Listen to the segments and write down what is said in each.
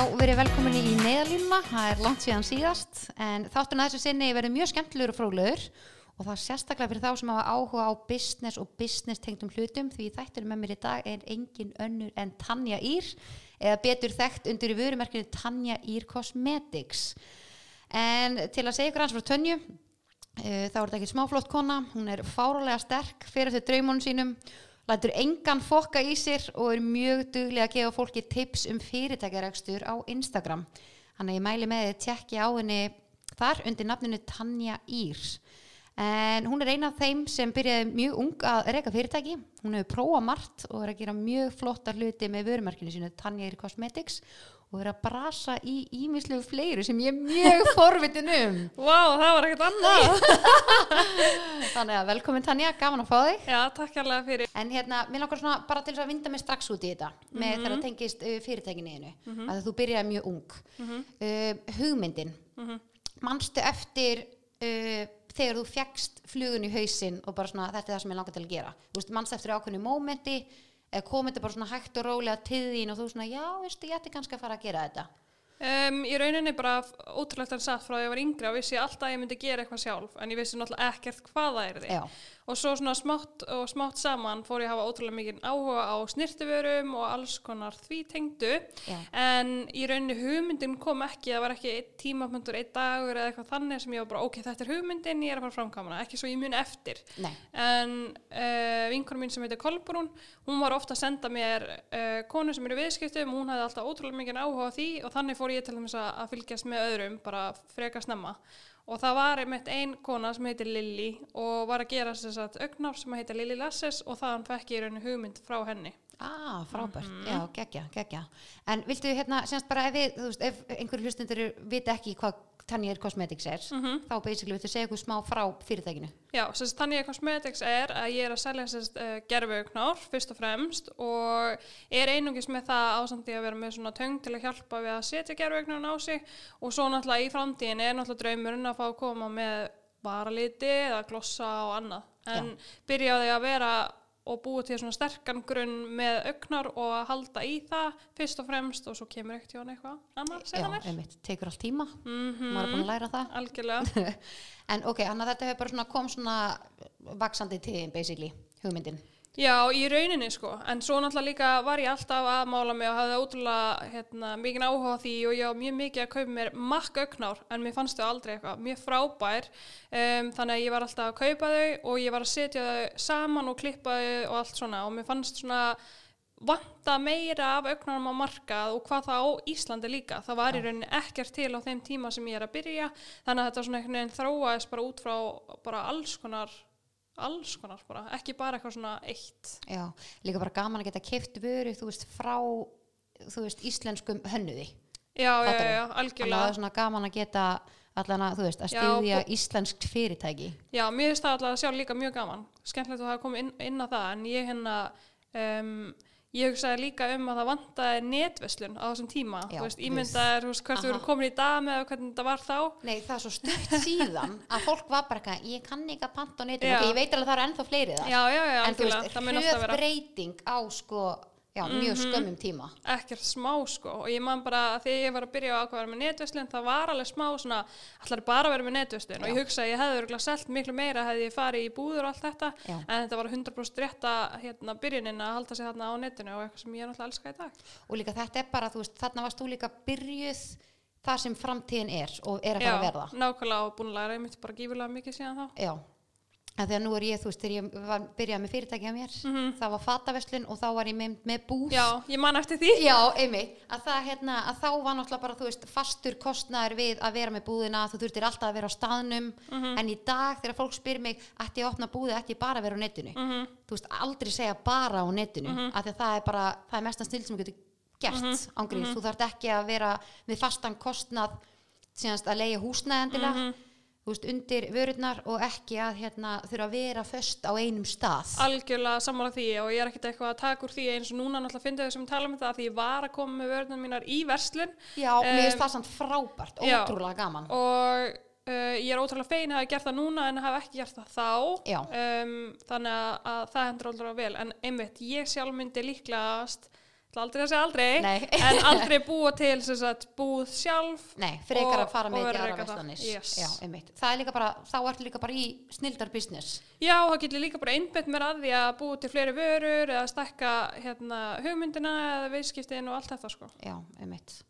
verið velkomin í neðalínuna, það er langt síðan síðast en þáttun að þessu sinni verður mjög skemmtilegur og fróðlegur. Og það er sérstaklega fyrir þá sem hafa áhuga á business og business tengdum hlutum því þættunum með mér í dag er engin önnur en Tanja Ír eða betur þekkt undir í vörumerkinu Tanja Ír Cosmetics. En til að segja ykkur hans frá Tönju uh, þá er þetta ekki smáflott kona, hún er fárulega sterk fyrir þau draumunum sínum lætur engan fokka í sér og er mjög duglega að gefa fólki tips um fyrirtækjaregstur á Instagram. Þannig að ég mæli með þið tjekki á henni þar undir nafninu Tanja Írs. En hún er eina af þeim sem byrjaði mjög ung að reyka fyrirtæki. Hún hefur prófað margt og er að gera mjög flotta hluti með vörumarkinu sínu Tanja Ír Cosmetics og er að brasa í ímislegu fleiru sem ég er mjög forvitin um. Vá, það var ekkert annað. Þannig að velkomin Tanja, gaman að fá þig. Já, takk hérlega fyrir. En hérna, mér langar svona bara til þess að vinda mig strax út í þetta með þegar það tengist uh, fyrirtækinu einu, að þú byrjaði mjög ung. uh, hugmyndin, manstu eftir uh, þegar þú fjekst flugun í hausinn og bara svona þetta er það sem ég langar til að gera. Manstu eftir ákveðinu mómenti eða komið þetta bara svona hægt og rólega til þín og þú svona, já, veistu, ég ætti kannski að fara að gera þetta. Um, í rauninni bara ótrúlegt en satt frá að ég var yngri og vissi ég alltaf að ég myndi gera eitthvað sjálf en ég vissi náttúrulega ekkert hvað það er því Já. Og svo svona smátt og smátt saman fór ég að hafa ótrúlega mikið áhuga á snirtiförum og alls konar því tengdu Já. en í rauninni hugmyndin kom ekki það var ekki tímapunktur, einn dagur eða eitthvað þannig sem ég var bara ok, þetta er hugmyndin, ég er að fara framkamana ekki svo ég mun eftir Nei. en uh, vinkonum mín sem heitir Kolbrún hún var ofta að senda mér uh, konu sem eru viðskiptum, hún hafði alltaf ótrúlega mikið áhuga á því og þannig fór ég til að, að fylgjast með öðrum bara freka snemma og það var einmitt ein kona sem heitir Lilly og var að gera þess að augnar sem heitir Lilly Lasses og þaðan fekk ég rauninu hugmynd frá henni. Ah, frábært, já, geggja, geggja. En viltu hérna, semst bara ef við, veist, ef einhverju hlustundur vita ekki hvað Tanya Cosmetics er, þá basically viltu segja eitthvað smá frá fyrirtækinu. Já, sérst, þannig að Cosmetics er að ég er að selja sérst uh, gerfugnár fyrst og fremst og er einungis með það ásandi að vera með svona töng til að hjálpa við að setja gerfugnarinn á sig. Og svo náttúrulega í framtíðin er náttúrulega draumurinn að fá að koma með varaliti eða glossa og annað. En byrjaði að vera og búið til svona sterkan grunn með augnar og að halda í það fyrst og fremst og svo kemur ekkert hjá hann eitthvað annar Já, segðan er einmitt, tekur allt tíma. Mhm. maður er búin að læra það. Algjörlega. En ok, þannig að þetta hefur bara svona kom svona vaksandi þín, basically, hugmyndin Já, í rauninni sko, en svo náttúrulega líka var ég alltaf að mála mig og hafði ótrúlega hérna, mikið áhuga á því og ég var mjög mikið að kaupa mér makka auknár en mér fannst þau aldrei eitthvað. Mjög frábær. Um, þannig að ég var alltaf að kaupa þau og ég var að setja þau saman og klippa þau og allt svona. Og mér fannst svona vanta meira af auknarum á markað og hvað það á Íslandi líka. Það var í rauninni ekkert til á þeim tíma sem ég er að byrja. Þannig að þetta svona einhvern veginn þróaðist bara út frá bara alls konar alls konar bara, ekki bara eitthvað svona eitt. Já, líka bara gaman að geta keift vöru, þú veist, frá þú veist, íslenskum hönnuði. Já, já, já, að það algjörlega. er svona gaman að geta allan að, þú veist, að og- íslenskt fyrirtæki. Já, mér finnst það alltaf að sjá líka mjög gaman. Skemmtilegt að það komið inn, inn á það en ég hérna um, ég hugsaði líka um að það vantaði netverslun á þessum tíma. Já, þú veist, ímyndaðir, þú veist, hvert þú eru komin í dag með hvernig þetta var þá. Nei, það er svo stutt síðan að fólk var bara eitthvað, ég kann ekki að panta á ok, ég veit alveg að það eru ennþá fleiri það já, já, já, en þú veist, Mhm. breyting á sko, já, mjög skömmum tíma. Ekkert smá sko. Og ég man bara að þegar ég var að byrja á ákveða með netverslun það var alveg smá svona allar bara að vera með netverslun og ég hugsa að ég hefði örgulega selt miklu meira hefði ég farið í búður og allt þetta. Já. en þetta var 100% rétta hérna, byrjunin að halda sig þarna á netinu og eitthvað sem ég er náttúrulega elska í dag. Og líka þetta er bara, þú veist, þarna varst þú líka byrjuð þar sem framtíðin er og er að fara að verða. nákvæmlega og búin að læra einmitt bara gífurlega mikið síðan þá. Já, þegar nú er ég, þú veist, þegar ég var byrjað með fyrirtæki á mér, það var fataverslun og þá var ég með, með Mhm. Já, ég man eftir því Já, einmitt, að það hérna, að þá var náttúrulega bara, þú veist, fastur kostnaður við að vera með búðina, þú þurftir alltaf að vera á staðnum, Mhm. en í dag þegar fólk spyr mig, ætti ég að opna búði, ætti ég bara að vera á netinu, Mhm. þú veist, aldrei segja bara á netinu, af því að það er bara, það er mestan snill sem getur gert, Mhm. ángríns, þú þarft ekki að vera með fastan kostnað, síðanst að leia húsnæðendilega, Mhm. Veist, undir vörurnar og ekki að hérna, þurfa að vera föst á einum stað. algjörlega sammála því og ég er ekkert eitthvað að taka úr því eins og núna náttúrulega fyndi þau sem tala um þetta að ég var að koma með vörðunum mínar í verslun Já, mér finnst það samt frábært, já. ótrúlega gaman. og uh, ég er ótrúlega fegin að hafa gert það núna en hafa ekki gert það þá Já. um, þannig að, að það hendur ótrúlega vel en einmitt, ég sjálf myndi líklegast aldrei að segja aldrei, Nei. en aldrei búa til sagt, búð sjálf Nei, frekar Og- að fara með í að aðra verslanir Yes. Já, einmitt Það er líka bara, þá ertu líka bara í snildar business Já, þá getur líka bara einbett mér að því að búa til fleiri vörur eða stækka hérna, hugmyndina eða viðskiptin og allt þetta sko. Já, einmitt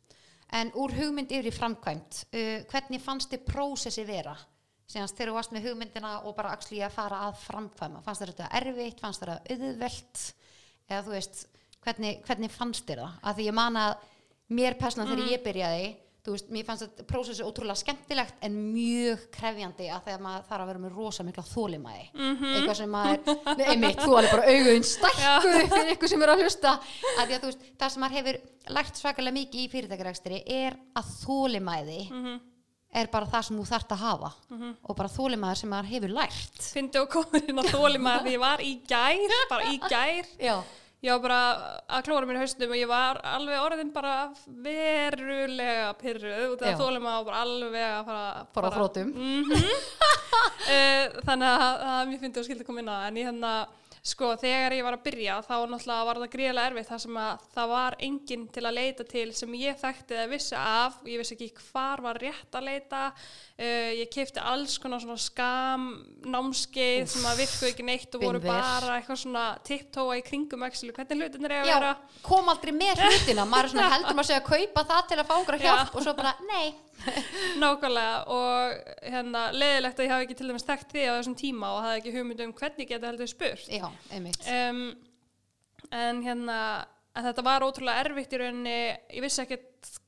En úr hugmynd yfir í framkvæmt uh, hvernig fannst þið prósessi vera? Síðan þegar þú varst með hugmyndina og bara að fara að framkvæma fannst þér þetta erfitt, fannst þér þetta auðvelt eða þú veist hvernig, hvernig fannst þér það? Að því ég man að mér persónan þegar ég byrjaði veist, mér fannst þetta prósessi ótrúlega skemmtilegt en mjög krefjandi að þegar maður þarf að vera með rosa mikla þólimæði eitthvað sem maður, einmitt, þú alveg bara augun stækkuðu fyrir ykkur sem er að hlusta. Að því að veist, það sem maður hefur lært svakalega mikið í fyrirtækjarækstri er að þólimæði er bara það sem þú þarft að hafa og bara þólimæður sem maður hefur lært. Fyndi og komin inn á þólima því ég var í gær, bara í gær. Já, Ég var bara að klóra mér í haustum og ég var alveg orðin bara verulega pyrruð út af Já. að og bara alveg að fara... bara á þrótum Eh, þannig að, að mér finnst þú skildi koma inn á það. En ég hérna sko þegar ég var að byrja þá náttúrulega var það gríðlega erfitt þar sem að það var enginn til að leita til sem ég þekkti eða vissi af. Ég vissi ekki hvar var rétt að leita. Uh, ég keipti alls konar svona skam námskeið sem að virkuðu ekki neitt og voru bara eitthvað svona tipptóa í kringum actually, hvernig hlutinir er að Já, vera? kom aldrei með hlutina. Maður svona heldur maður segja að kaupa það til að fá okkur Já. hjálp og svo bara, nei Nákvæmlega og hérna leðilegt að ég hafi ekki til dæmis þekkt því á þessum tíma og hafði ekki hugmynd um hvernig ég geti heldur spurt. Já, einmitt. Um, en hérna en þetta var ótrúlega erfitt í rauninni ég vissi ekkert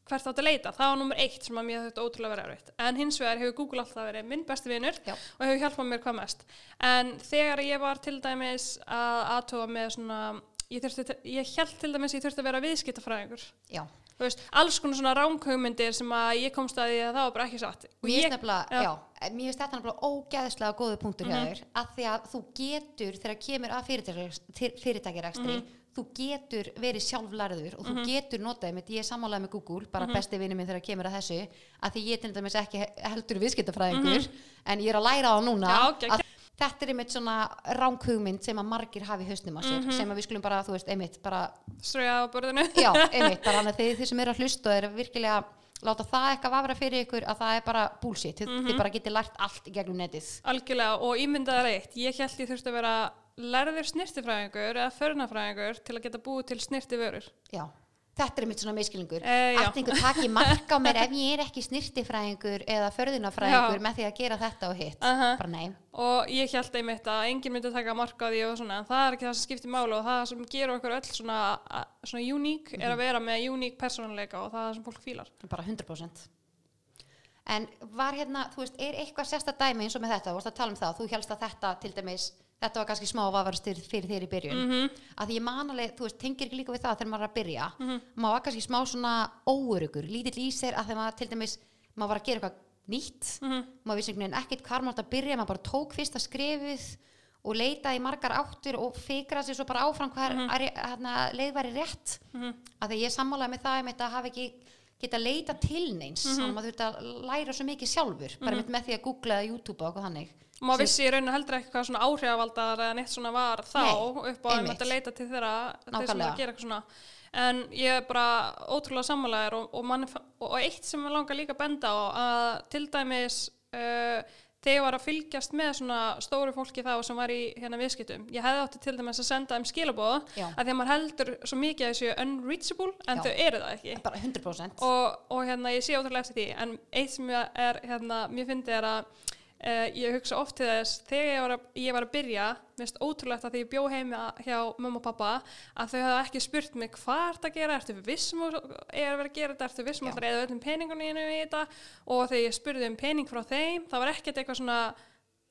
hvert átt að leita. Það var nummer eitt sem að mér þetta ótrúlega verið erfitt. En hins vegar hefur Google alltaf verið minn besti vinur Já. og hefur hjálpað mér hvað mest. En þegar ég var til dæmis að aðtóa með svona ég, þurfti, ég held til dæmis að ég þurfti að vera viðskiptafræðingur veist, alls konar svona ránkugmyndir sem að ég komst að því að það var bara ekki satt Mér ég- finnst. Mhm. þetta nefnilega ógeðslega góðu punktur hjá þér að því að þú getur þegar kemur að fyrirtækjarekstri, fyrirtækjarekstri Mhm. þú getur verið sjálflærður og þú getur notaði mitt, ég er sammálaði með Google bara Mhm. besti vinni minn þegar kemur að þessu að því ég til dæmis ekki he- heldur viðskiptafræðingur Mhm. en ég er að læra það núna Já, geggjað. að þetta er einmitt svona ránkhugmynd sem að margir hafi hausnum á sér Mhm. sem að við skulum bara, þú veist, einmitt bara ströja á borðinu. Já, einmitt, bara hann að þið, þið sem eru að hlusta eru virkilega láta það eitthvað vafra fyrir ykkur að það er bara bullshit, þið, Mhm. þið bara getið lært allt í gegnum netið. Algjörlega og ímyndaði reitt ég held ég þurfti að vera lærður snirtifræðingur eða förnafræðingur til að geta búið til snirti vörur já, þetta er mitt svona miskilningur Eh, já. allt einhver taki mark á mér ef ég er ekki snirtifræðingur eða förðunafræðingur Já. með því að gera þetta og hitt Aha. bara nei, og ég held einmitt að enginn myndi taka marka á því og svona en það er ekki það sem skiptir máli og það sem gerur okkur öll svona, svona uník er að vera með uník persónuleika og það er það sem fólk fílar bara 100% en var hérna, þú veist, er eitthvað sérsta dæmi eins og með þetta, þú varst að tala um það þú helst að þetta til dæmis þetta var kannski smá vafarstir fyrir þér í byrjun. Mhm. að því ég man alveg, þú veist, tengir ekki líka við það þegar maður er að byrja, maður var kannski smá svona óörugur, lítill í sér að þegar maður til dæmis, maður var að gera eitthvað nýtt, Mhm. maður vissi einhvern veginn ekkert hvar maður átti að byrja, maður bara tók fyrsta skrefið og leitaði í margar áttur og fikra sér svo bara áfram hvað Mhm. hérna, leið væri rétt. Að því ég sammálaði með það einmitt að hafa ekki geta leita til neins. Mhm. þannig að maður þurfti að læra svo mikið sjálfur bara einmitt með því að googla eða YouTube og eitthvað þannig og maður vissi í rauninu heldur ekki hvað svona áhrifavaldar eða neitt svona var þá Nei, upp á að einmitt. maður leita til þeirra þeir sem að gera eitthvað svona en ég er bara ótrúlega sammálaðir og, og, og, eitt sem ég langar líka að benda á að til dæmis uh, þegar ég var að fylgjast með svona stóru fólki þá sem var í hérna viðskiptum ég hefði átti til dæmis að senda þeim skilabóð Já. að því að maður heldur svo mikið að þessu unreachable en Já. þau eru það ekki bara 100% og, og hérna ég sé ótrúlega eftir því en eitt sem ég er hérna, mér fyndi er að uh, ég hugsa oft til þess þegar ég var að, ég var að byrja minnst ótrúlegt að því ég bjó heima hjá mamma og pappa að þau hafa ekki spurt mig hvað ert að gera, ertu vissum að er að vera að gera þetta, ertu vissum að eða öllum peningunni í þetta og þegar ég spurði um pening frá þeim það var ekkert eitthvað svona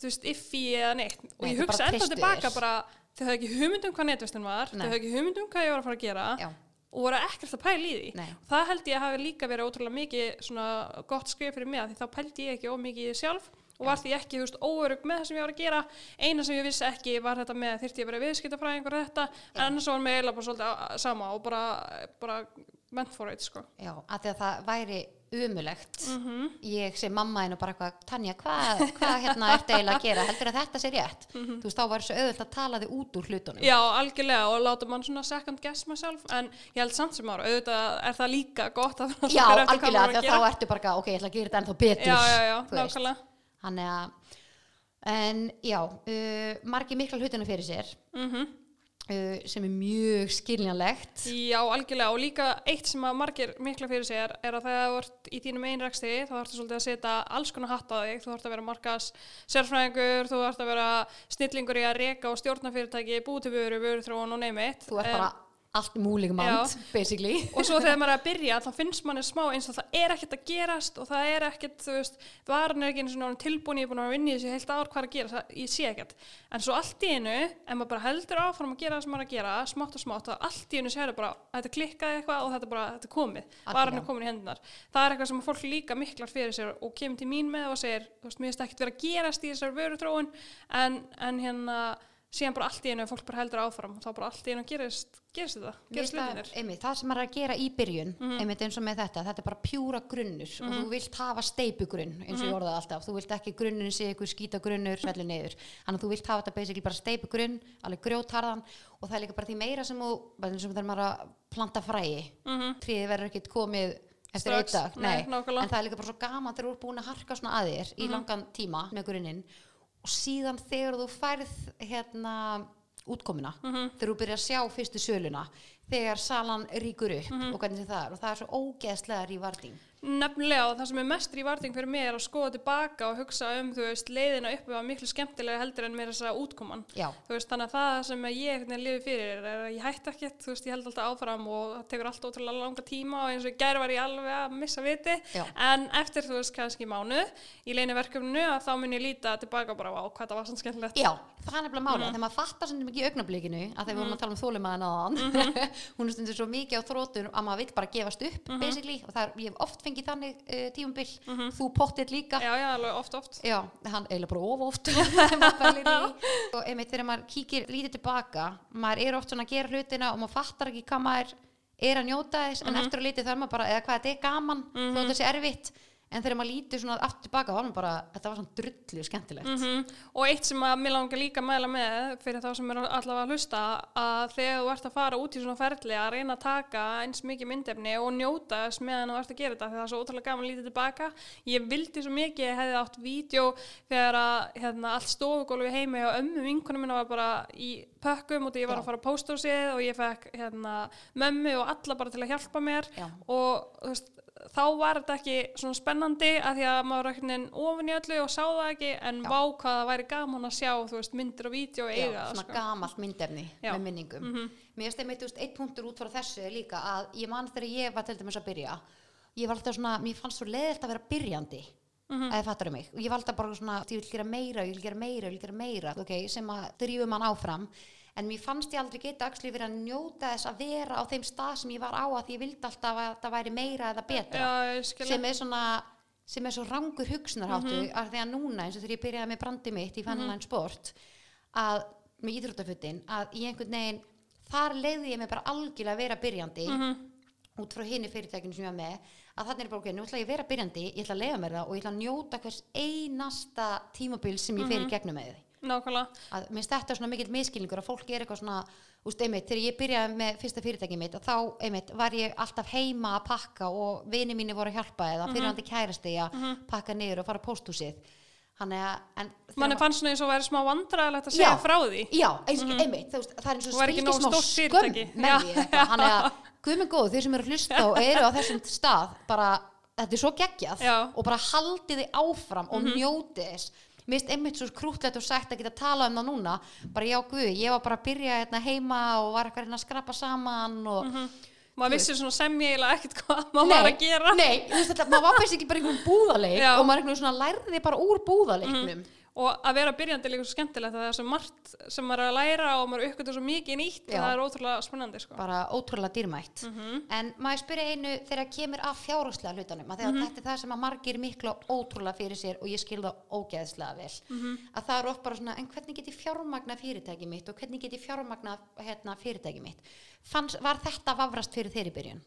þú veist, iffi eða neitt og Nei, ég þau hugsa treystu tilbaka bara þau höfðu ekki hugmynd um hvað netvistin var Nei. þau höfðu ekki hugmynd um hvað ég var að fara að gera Já. og voru ekkert að pæla í því Nei. það held ég að hafi líka verið ótrúlega mikið gott skrif fyrir mig að því þá pældi ég ekki ómikið sjálf og var því ekki, þú veist, óörug með það sem ég var að gera. Eina sem ég vissi ekki var þetta með þyrfti ég að vera viðskiptafræðingur og þetta en annars var mig eiginlega bara svolítið sama og bara, bara went for it sko. Já, af því að það væri umulegt Mhm. ég sem mamma einu bara eitthvað Tanja, hvað hva, hérna ertu eiginlega að gera? Heldur að þetta sé rétt? Þú veist, þá var svo auðvöld að tala þig út úr hlutunum. Já, algjörlega og láta mann svona second guess myself en ég held samt sem ára, auðvitað er það líka gott að Já, algjörlega, maður því að að þá ertu bara ok, ég ætla að gera þetta ennþá betur. Já, já, já, nákvæmlega Þannig að en já, uh, margir mikla hlutina fyrir sér. Mm uh, sem er mjög skiljanlegt. Já, algjörlega og líka eitt sem að margir mikla fyrir sér er að þegar þú ert í þínum einræksti þá ertu svolítið að setja alls konar hatt á þig. Þú ert að vera markas sérfræðingur þú ert að vera snillingur í að reka og stjórna fyrirtæki, búið til vöru, vöru þróun og neymit þú ert bara allt múlig mand, basically. Og svo þegar maður er að byrja þá finnst manni smá eins og það er ekkert að gerast og það er ekkert, þú veist, varan er ekki eins og tilbúin, ég er búin að vinna í þessu heilt ár hvað er að gera, það, ég sé ekkert. En svo allt í einu, ef maður bara heldur áfram að gera það sem maður er að gera, smátt og smátt þá allt í einu sér bara, þetta klikkaði eitthvað og þetta bara, þetta er komið, varan er komin í hendunar það er eitthvað sem fólk líka miklar fyrir sér og kemur til mín með og segir, síðan bara allt í einu, ef fólk bara heldur áfram þá bara allt í einu gerist, gerist þetta gerist það, einmitt, það sem maður er að gera í byrjun einmitt eins og með þetta, þetta er bara pjúra grunnur og þú vilt hafa steipugrunn eins og ég orðaði alltaf, þú vilt ekki grunnin sé ykkur skýta grunnur, svellu niður. Þannig að þú vilt hafa þetta basically bara steipugrunn alveg grjótarðan og það er líka bara því meira sem þú, eins og þegar maður er að planta fræi, mm -hmm. tríði verður ekkit komið eftir Strax, dag, nei, nákvæmlega. en það er líka bara svo gaman þegar þú ert búin að harka svona að þér í langan tíma með grunninn og síðan þegar þú færð hérna útkomuna þegar þú byrjar að sjá fyrstu söluna þegar salan ríkur upp og hvernig það er og það er svo ógeðslega rívarting Nefnilega og það sem er mest rívarting fyrir mig er að skoða tilbaka og hugsa um veist, leiðina uppi var miklu skemmtilega heldur en mér þess að útkoman. Veist, þannig að það sem ég lifi fyrir er að ég hætti ekkert, veist, ég held alltaf áfram og það tekur alltaf ótrúlega langa tíma og eins og í gær var ég alveg að missa viti. Já. en eftir þú veist kannski mánuð í leini verkefninu að þá mun ég líta tilbaka bara á hvað það var svona skemmtilegt. Já, það er nefnilega máli, þegar maður fattar sem ekki í augnablikinu, að þegar við vorum að tala um fengið þannig uh, tímumbil, þú pottir líka, Já, já, oft, oft. Já, hann eiginlega bara of oft og einmitt þegar maður kíkir lítið tilbaka maður er oft svona að gera hlutina og maður fattar ekki hvað maður er að njóta þess en eftir að lítið þarf maður bara, eða hvað þetta er gaman þó þetta sé erfitt en þegar maður lítur svona aftur tilbaka þá var maður bara, þetta var svona drullu skemmtilegt Mhm. Og eitt sem að mér langar líka að mæla með fyrir þá sem er allavega að hlusta að þegar þú ert að fara út í svona ferli að reyna að taka eins mikið myndefni og njóta þess meðan þú ert að gera þetta því það er svo ótrúlega gaman að lítið tilbaka ég vildi svo mikið, ég hefði átt vídeo þegar að hérna, allt stofugólfi heimi og ömmu vinkunum minna var bara í pökkum og ég var Já. að fara á póstósið og ég fekk hérna, mömmu og alla bara til að hjálpa mér Já. og þú veist, þá var þetta ekki svona spennandi að því að maður ekkert ofin í öllu og sá það ekki en Já. vá hvað það væri gaman að sjá þú veist, myndir og vídeo og eiga það svona sko. gamalt myndefni Já. með minningum mér finnst einmitt, þú veist, eitt punktur út frá þessu líka að ég man þegar ég var til dæmis að byrja ég var alltaf svona, mér fannst svo leðilt að vera byrjandi að það fattar um mig og ég var alltaf bara svona, ég vil gera meira, ég vil gera meira ég vil gera meira, ok, sem að drífum mann áfram en mér fannst ég aldrei geta að njóta þess að vera á þeim stað sem ég var á að því ég vildi alltaf að það væri meira eða betra Já, sem er svona sem er svo rangur hugsunarháttu Mhm. að því að núna eins og þegar ég byrjaði með brandi mitt í Fenniline Sport að með íþróttafuttin að í einhvern veginn þar leiði ég mig bara algjörlega að vera byrjandi Mhm. út frá hinni fyrirtækinu sem ég var með að þannig er bara ok, nú ætla ég að vera byrjandi ég ætla að leiða mér það og ég ætla að njóta hvers einasta tímabil sem ég Mhm. fer í gegnum með því nákvæmlega minnst þetta svona mikill miskilningur að fólk er eitthvað svona úst, einmitt, þegar ég byrjaði með fyrsta fyrirtæki mitt þá einmitt, var ég alltaf heima að pakka og vini mínu voru að hjálpa eða Mhm. fyrirhandi kærasti að pakka niður og fara pósthúsið Þannig manni ma- fannst svona eins og væri smá vandræðilegt að segja Já. frá því Já, eins og einmitt, þú veist, það er eins og nógu smá fyrirtæki. með Já. því hann er að guð mig góð, þeir sem eru að hlusta og eru á þessum stað, bara þetta er svo geggjað Já. Og bara haldið þið áfram og njótið þess finnst einmitt svo krútlegt og sagt að geta tala um það núna, bara já guð ég var bara að byrja hérna heima og var eitthvað að reyna að skrapa saman og maður vissi svona sem ég eiginlega ekkert hvað maður var að gera. nei, þú veist þetta, maður var bara ekki bara einhvern búðaleik og maður einhvern svona lærði bara úr búðaleiknum og að vera byrjandi er líka svo skemmtilegt að það er svo margt sem maður er að læra og maður uppgötur svo mikið nýtt og Já. það er ótrúlega spennandi sko. bara ótrúlega dýrmætt Mhm. en maður spyrja einu þegar kemur af fjárhagslega hlutunum að þegar Mhm. þetta er það sem að margir miklu ótrúlega fyrir sér og ég skil það ógeðslega vel Mhm. að það er oft bara svona en hvernig get ég fjármagna fyrirtæki mitt og hvernig get ég fjármagna hérna, fyrirtæki mitt Fanns, var þetta vafrast fyrir þeirri byrjun?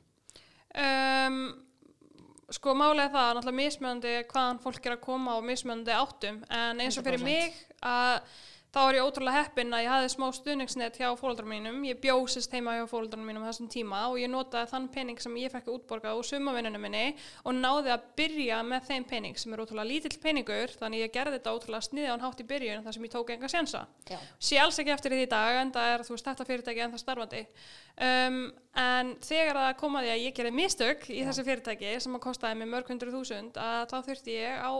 Um, sko málega það er náttúrulega mismjöndi hvaðan fólk er að koma og mismjöndi áttum en eins og fyrir 100%. mig að þá er ég ótrúlega heppin að ég hafði smá stuðningsnet hjá fóreldrar mínum ég bjósist heima hjá fóreldrar mínum þessum tíma og ég notaði þann pening sem ég fekk útborgað úr sumavinnunum minni og náði að byrja með þeim pening sem er ótrúlega lítill peningur þannig ég gerði þetta ótrúlega sniði án hátt í byrjun þar sem ég tók enga sjensa Já. sé alls ekki eftir því dag en það er þú veist þetta fyrirtæki en það starfandi um, en þegar það kom að ég gerði mistök í Já. þessu fyrirtæki sem að kostaði mig mörg hundru þúsund að þá þurfti ég á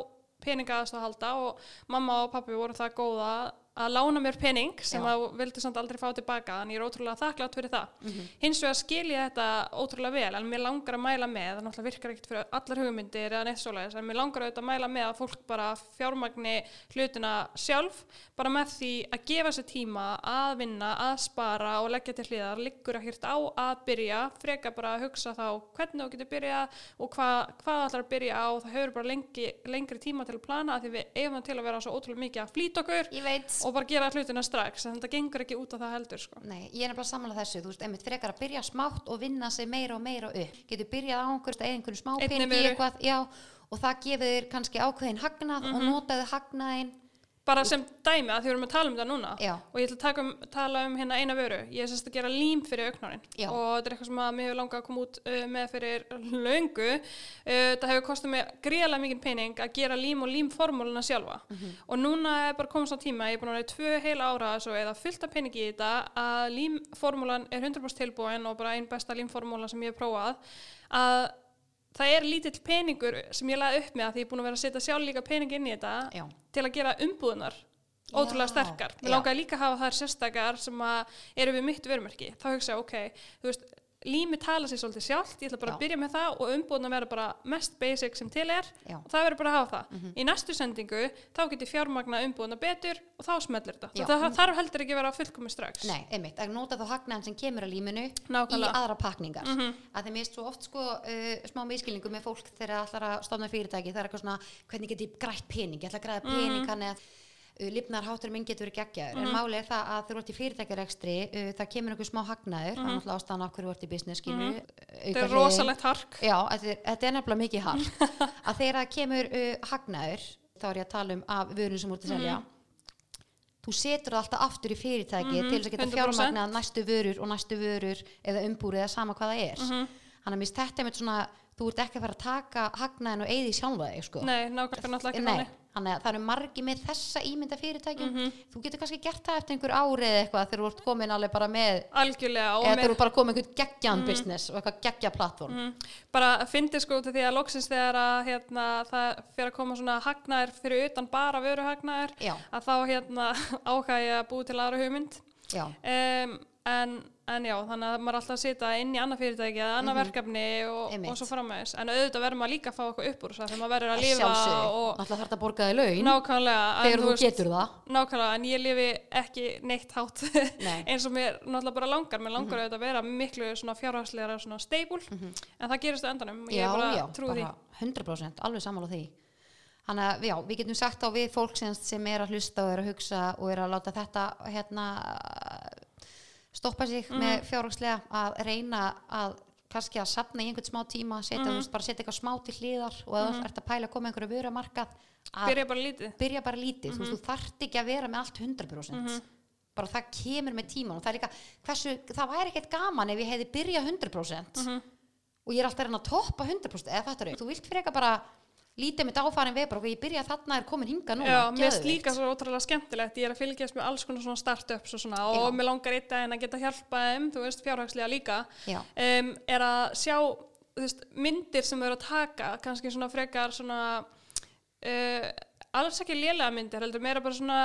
peninga að halda og mamma og pappi voru það góða að lána mér pening sem Já. að vildu samt aldrei fá tilbaka en ég er ótrúlega þakklátt fyrir það Mhm. hins vegar skil ég þetta ótrúlega vel en mér langar að mæla með, það náttúrulega virkar ekkert fyrir allar hugmyndir eða neitt svoleiðis en mér langar auðvitað að mæla með að fólk bara fjármagni hlutina sjálf bara með því að gefa sér tíma að vinna, að spara og leggja til hliðar, liggur ekkert á að byrja, freka bara að hugsa þá hvernig þú getur byrjað og hva, hvað að byrja á, það hefur bara lengi, lengri tíma til að plana af því við eigum það til að vera svo ótrúlega mikið að flýta okkur og bara gera hlutina strax en þetta gengur ekki út af það heldur sko. nei, ég er nefnilega sammála þessu, þú veist, einmitt frekar að byrja smátt og vinna sig meira og meira upp. Getur byrjað á einhverjum eða einhverjum smá Einni peningi vöru. eitthvað, já, og það gefur þér kannski ákveðin hagnað og notaðu hagnaðin. Bara sem dæmi að því við erum að tala um þetta núna Já. og ég ætla að um, tala um hérna eina vöru ég er sérst að gera lím fyrir auknárin Já. og þetta er eitthvað sem að mér hefur langað að koma út uh, með fyrir löngu uh, það hefur kostið mig gríðarlega mikið pening að gera lím og límformúluna sjálfa Mhm. og núna er bara komast á tíma ég er búin að vera í tvö heila ára svo eða fullt af peningi í þetta að límformúlan er 100% tilbúin og bara einn besta límformúla sem ég hef prófað að það er lítill peningur sem ég laði upp með að því ég er búin að vera að setja sjálf líka pening inn í þetta Já. Til að gera umbúðunar ótrúlega sterkar. Mér langaði líka að hafa þær sérstakar sem að eru við mitt vermerki. Þá hugsa ég, ok, þú veist, lími tala sér svolítið sjálft, ég ætla bara Já. að byrja með það og umbúðunar vera bara mest basic sem til er Já. Og það verður bara að hafa það. Í næstu sendingu þá get ég fjármagna umbúðunar betur og þá smellir þetta. Já. Það þarf heldur ekki að vera fullkomi strax. Nei, einmitt, að nota þá hagnaðin sem kemur að líminu Nákvæmlega. í aðra pakningar. Að þeim er svo oft sko uh, smá miskilningu með fólk þegar það ætlar að stofna fyrirtæki, það er eitthvað svona, hvernig get að uh, lifnarháttur minn getur verið geggjaður. En málið er það að þú ert í fyrirtækjarekstri, uh, það kemur einhver smá hagnaður, það er náttúrulega ástæðan hverju þú ert í business, skilur, Þetta er rosalegt hark. Já, þetta er, nefnilega mikið hark. Að þegar það kemur uh, hagnaður þá er ég að tala um af vörun sem ert að selja. Þú setur það alltaf aftur í fyrirtæki til þess að geta 100%. fjármagnað næstu vörur og næstu vörur eða umbúri eða sama hvað það er. Þannig að mér með svona þú ert ekki að fara að taka hagnaðin og eigði sjálfa þig sko. Nei, nákvæmlega náttúrulega ekki Nei, þannig. Þannig að það eru margi með þessa ímynda fyrirtækjum Mhm. þú getur kannski gert það eftir einhver ári eða eitthvað þegar þú ert komin alveg bara með Algjörlega. eða þegar þú bara komin einhvern geggjan business og eitthvað geggja plattform Mm. bara fyndi sko út af því að loksins þegar að hérna, það fyrir að koma svona hagnaðir fyrir utan bara vöruhagnaðir að þá hérna ákvæði að búi til aðra hugmynd um, en, en já, þannig að maður er alltaf að sitja inn í annað fyrirtæki eða annað verkefni og, Mhm. Einmitt. og svo framvegis. En auðvitað verður maður líka að fá eitthvað upp úr þess að maður verður að lifa og náttúrulega þarf þetta að borga þig laun þegar þú getur það. Nákvæmlega, en ég lifi ekki neitt hátt. Nei. Eins og mér náttúrulega bara langar, mér langar auðvitað að vera miklu svona fjárhagslegra svona stable en það gerist og ég já, bara já, bara 100% alveg sammála því. Þannig að já, við getum sagt á við fólk sem er að hlusta og er að hugsa og er að láta þetta hérna stoppa sig Mhm. með fjárhagslega að reyna að kannski að sapna í einhvern smá tíma setja, Mhm. þú veist, bara setja eitthvað smá til hliðar og ef þú ert að pæla að koma einhverju vörumarkað að byrja bara lítið byrja bara lítið, þú Mhm. veist, þú þarft ekki að vera með allt 100% bara það kemur með tíman og það er líka, hversu, það væri ekkert gaman ef ég hefði byrjað 100% Mhm. og ég er alltaf að reyna að toppa 100% eða þetta er, þú vilt fyrir eitthvað bara lítið með dáfærin við bara, ok, ég byrja þarna er komin hinga núna, Já, mér finnst líka svo ótrúlega skemmtilegt. Ég er að fylgjast með alls konar svona startups og svona Já. og mér langar eitt að geta hjálpa þeim, þú veist, fjárhagslega líka. Um, er að sjá veist, myndir sem eru að taka kannski svona frekar svona uh, alls ekki lélega myndir heldur meira bara svona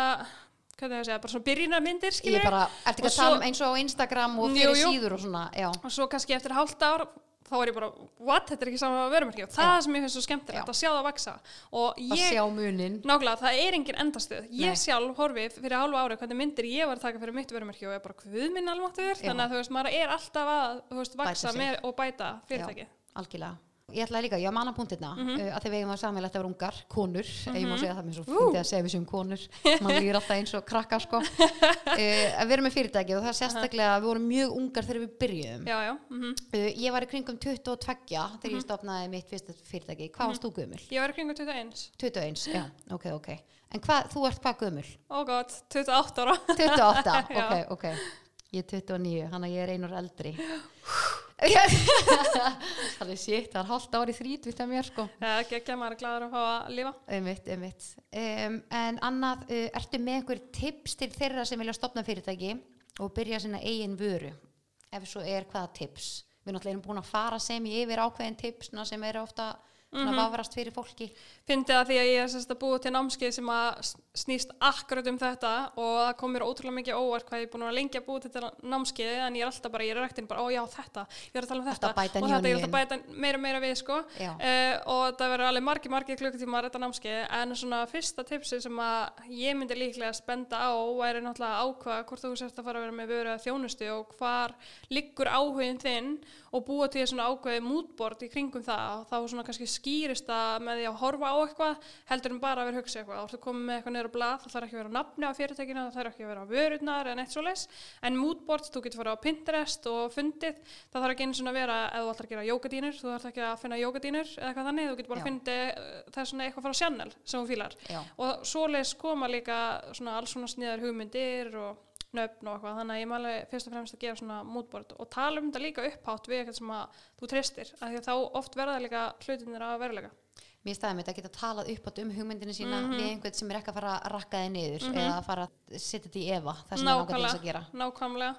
segja, bara svona byrjunarmyndir ég skilur er bara, ertu ekki Og að tala um eins og á Instagram og Jú, fyrir jú. síður og svona, já, og svo kannski eftir hálft ár þá er ég bara, what, þetta er ekki saman vörumarki og það Já. sem ég finnst svo skemmtilegt Já. að sjá það vaksa og að ég, sjá munin nákvæmlega, það er engin endastöð ég Nei. sjálf horfi fyrir hálfu ári hvernig myndir ég var að taka fyrir mitt vörumarki og ég er bara, hvað minn almáttur Já. þannig að þú veist, maður er alltaf að þú veist, vaksa sig. með og bæta fyrirtæki algjörlega ég ætlaði líka, ég manna punktirna mm Mhm. uh, að þegar við eigum að sammeilegt að vera ungar, konur ef ég má segja það mér svo Ú. fyndið að segja við sem konur. Mann líður alltaf eins og krakka sko. Uh, að vera með fyrirtæki og það er sérstaklega að við vorum mjög ungar þegar við byrjuðum. Já, já, mhm. uh, ég var í kringum 22 þegar ég stopnaði mitt fyrsta fyrirtæki. Hvað varst þú gömul? ég var í kringum 21 21, já, ok, ok. En hvað, þú ert hvað gömul? oh god, 28 ára. 28, Já. ok, ok. Ég er 29, hann að ég er einur eldri það er shit, það er hálft ári þrítvitt af mér sko. Já, ekki maður er gladur að fá að lifa. Einmitt, einmitt. Um, en annað, uh, ertu með einhver tips til þeirra sem vilja stopna fyrirtæki og byrja sinna eigin vöru? Ef svo er hvaða tips? Við náttúrulega erum búin að fara sem í yfir ákveðin tips sem eru ofta svona vafrast fyrir fólki. Fyndi það því að ég er sérst að búa til námskeið sem að snýst akkurat um þetta og það kom mér ótrúlega mikið óvart hvað ég er búin að að búa til þetta námskeið en ég er alltaf bara, ég er rektin bara, ó já þetta, ég er að tala um þetta bæta og þetta, ég er að bæta meira meira við sko. Uh, og það verður alveg margir, margir klukkutímar þetta námskeið. En svona fyrsta tipsi sem að ég myndi líklega spenda á væri náttúrulega að ákvaða hvort þú sért að fara að vera með vöru að þjónustu og hvar liggur áhugin þinn og búa til svona ákveði mútbord í kringum það. Og þá svona kannski skýrist það með því að horfa á eitthvað heldur en bara að vera að hugsa eitthvað. Þú ert komið með eitthvað niður á blað, það þarf ekki að vera nafni á fyrirtækina, það þarf ekki að vera á vörurnar en eitt svo leis. En moodboard, þú getur fara á Pinterest og fundið, það þarf ekki einu svona að vera ef þú ætlar að gera jógadínur, þú þarf ekki að finna jógadínur eða eitthvað þannig, þú getur bara Já. að finna það er svona eitthvað frá Channel sem fílar. Já. Og svoleiðis koma líka svona alls svona sniðar hugmyndir og nöfn og eitthvað, þannig að ég mæli fyrst og fremst að gera svona moodboard og tala um þetta líka upphátt við eitthvað sem að þú treystir, af því að þá oft verða líka hlutinir að verulega. mér staðið mitt að geta talað upp átt um hugmyndinu sína Mhm. við einhvern sem er ekki að fara að rakka þið niður eða að fara að setja þetta í efa það sem það til þess að gera nákvæmlega.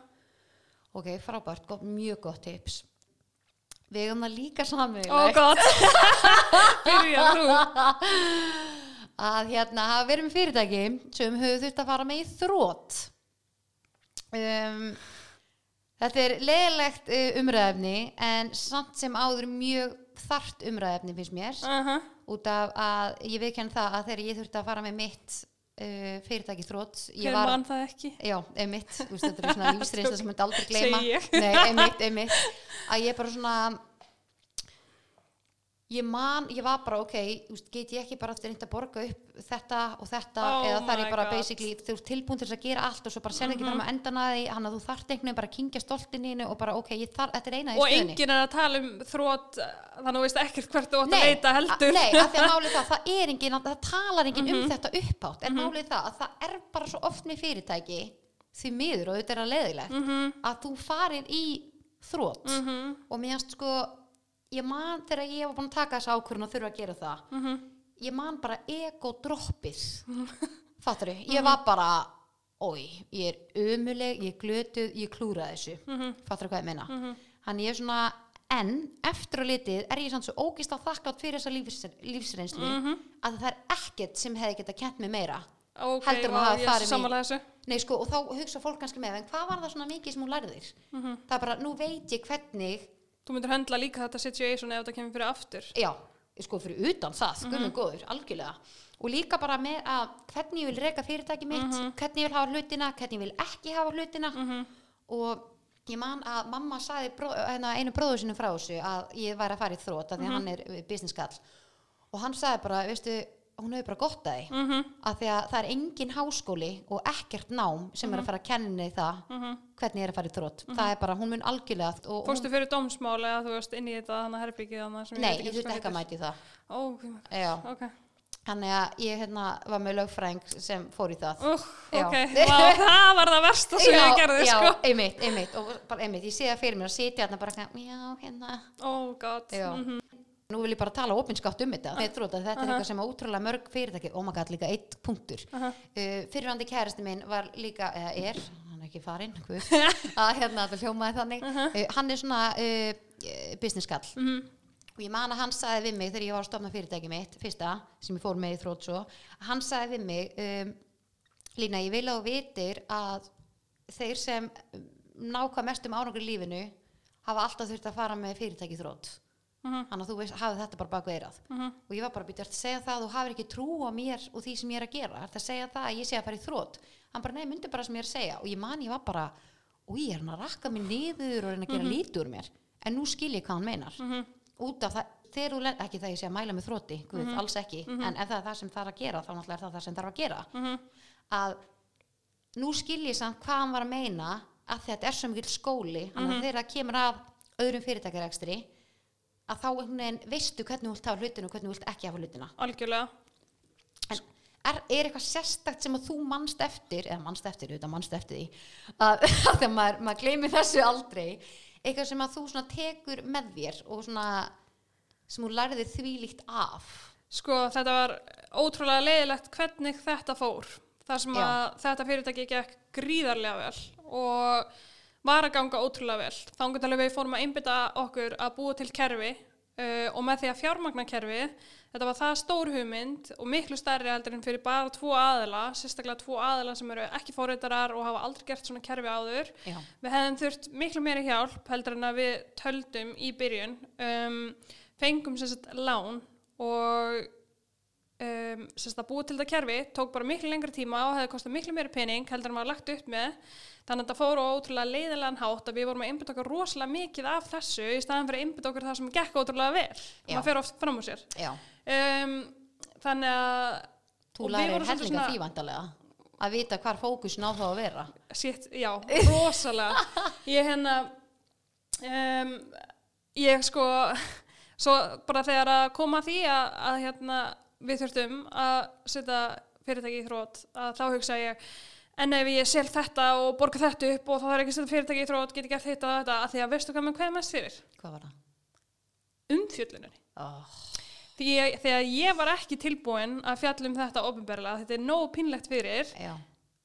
ok, frábært, gott, mjög gott tips við eigum það líka saman Ó gott, byrja þú. að hérna verið með fyrirtæki sem höfðu þurft að fara með í þrótt um, þetta er leðilegt uh, umræðefni en samt sem áður mjög þart umræðefni finnst mér. Uh út af að ég viðkenn það að þegar ég þurfti að fara með mitt uh, fyrirtæki þrótt ég var mann það ekki? Já, veist, þetta er svona lífsreynsla sem myndi aldrei gleyma. Nei, einmitt, einmitt. Að ég bara svona ég man, ég var bara ok get ég ekki bara reynd að borga upp þetta og þetta Oh eða my ég bara God. Mhm. basically þú ert tilbúin til þess að gera allt og svo bara sér ekki fram að endan að því hann að þú þarft einhvern veginn bara að kingja stoltininu og bara ok, þar, þetta er eina í Og stöðunni enginn er að tala um þrótt, þannig að þú veist ekkert hvert þú átt að leita heldur. Nei, af því að málið það, það er engin, það talar engin Mhm. um þetta uppátt, en málið það að það er bara svo oft með fyrirtæki því miður og þetta er að leiðilegt Mhm. að þú farir í þrótt Mhm. og mér sko ég man þegar ég var búin að taka þessa ákvörðun og þurfa að gera það Mhm. ég man bara ego droppið fattur ég var bara oi, ég er ömuleg, ég er glötuð ég klúra þessu, Mhm. fattur hvað ég meina hann ég er svona en eftir að litið er ég samt svo ógist að þakka fyrir þessa lífs, lífsreynslu Mhm. að það er ekkert sem hefði getað kent mig meira Ok, heldur ég farið í- samanlega þessu. Nei, sko, og þá hugsa fólk kannski með en hvað var það svona mikið sem hún lærðir Mhm. það er bara, nú veit ég hvernig Þú myndir höndla líka þetta situation ef þetta kemur fyrir aftur. já, sko fyrir utan það, Mhm. guðmund góður, algjörlega og líka bara með að hvernig ég vil reka fyrirtæki mitt, Mhm. hvernig ég vil hafa hlutina hvernig ég vil ekki hafa hlutina og ég man að mamma saði bró, hérna, einu bróður sinum frá þessu að ég væri að fara í þrótt af því Mhm. að hann er business kall og hann saði bara, veistu, hún hefur bara gott að því Mhm. af því að það er engin háskóli og ekkert nám sem Mhm. er að fara að kenna henni það hvernig ég er að fara í þrótt Mhm. það er bara, hún mun algjörlega og, Fórstu fyrir dómsmál eða þú veist inn í þetta þannig að herbyggið þannig sem nei, ég þurfti ekki að mæti það Ó, guð minn. Já. ok. Þannig að ég hérna, var með lögfræðing sem fór í það. Uh, Já. ok, Vá, það var það versta sem ég gerði, já, sko. einmitt, einmitt, og bara einmitt, ég sé það fyrir mér að sitja hérna bara, já, hérna. Oh god. Já. Mhm. Nú vil ég bara tala opinskátt um þetta. Þeir þrótt að þetta er eitthvað sem að útrúlega mörg fyrirtæki, oh my god, líka eitt punktur. Aha. Uh, fyrirhandi kæristi minn var líka, eða er, hann er ekki farinn, að hérna, það hljómaði þannig. uh, hann er svona uh, business kall. Mhm. og ég man að hann sagði við mig þegar ég var að stofna fyrirtæki mitt fyrsta, sem ég fór með í þrótt svo hann sagði við mig um, Lína, ég vil þú vitir að þeir sem ná hvað mest um árangur í lífinu hafa alltaf þurft að fara með fyrirtæki í þrótt Mhm. þannig að þú veist, hafið þetta bara baku eirað Mhm. og ég var bara býtið að segja það að þú hafið ekki trú á mér og því sem ég er að gera þetta að segja það að ég sé að fara í þrótt hann bara, nei, myndi bara sem ég er að segja og ég man, ég var bara, og ég er hann að rakka mig niður og reyna að gera lítið úr mér en nú skil ég hvað hann meinar Mhm. út af það þegar þú, ekki það ég sé að mæla með þrótti, guð, Mhm. alls ekki, en ef það er það sem þarf að gera, þá náttúrulega er það það sem þarf að gera. Mhm. Að nú skil ég samt hvað hann var að meina að þetta er svo mikill skóli, Mhm. að þegar það kemur að öðrum fyrirtækjarekstri, að þá veistu hvernig þú vilt hafa hlutina og hvernig þú vilt ekki hafa hlutina. algjörlega En er, er eitthvað sérstakt sem að þú mannst eftir, eða mannst eftir, auðvitað mannst eftir því, að, að þegar maður, maður gleymir þessu aldrei, eitthvað sem að þú tekur með þér og svona sem þú lærðir þvílíkt af. Sko þetta var ótrúlega leiðilegt hvernig þetta fór. Þar sem Já. að þetta fyrirtæki gekk gríðarlega vel og var að ganga ótrúlega vel. Þannig að við fórum að einbytta okkur að búa til kerfi uh, og með því að fjármagna kerfi, þetta var það stór hugmynd og miklu stærri heldur en fyrir bara tvo aðila, sérstaklega tvo aðila sem eru ekki fórreitarar og hafa aldrei gert svona kerfi áður. Já. Við hefðum þurft miklu meiri hjálp heldur en að við töldum í byrjun. Um, fengum sagt lán og um, að búa til þetta kerfi tók bara miklu lengri tíma og hefði kostað miklu meiri pening heldur en maður lagt upp með. Þannig að þetta fór á ótrúlega leiðilegan hátt að við vorum að einbytta okkur rosalega mikið af þessu í staðan fyrir að einbytta okkur það sem gekk ótrúlega vel. Já. Maður fer oft fram úr sér. Um, þannig að þú lærir hellinga svona- því vandalega að vita hvar fókusin á þá að vera. Sitt, já, rosalega ég hérna um, ég sko svo bara þegar að koma að því að, að hérna, við þurftum að setja fyrirtæki í þrótt að þá hugsa ég en ef ég sel þetta og borga þetta upp og þá þarf ekki að setja fyrirtæki í þrótt, get ég gert þetta og þetta að því að veistu hvað með hvað mest fyrir? Hvað var það? Umfjölluninni Oh, því ég, þegar ég var ekki tilbúin að fjalla um þetta ofinberlega, þetta er nógu pínlegt fyrir já,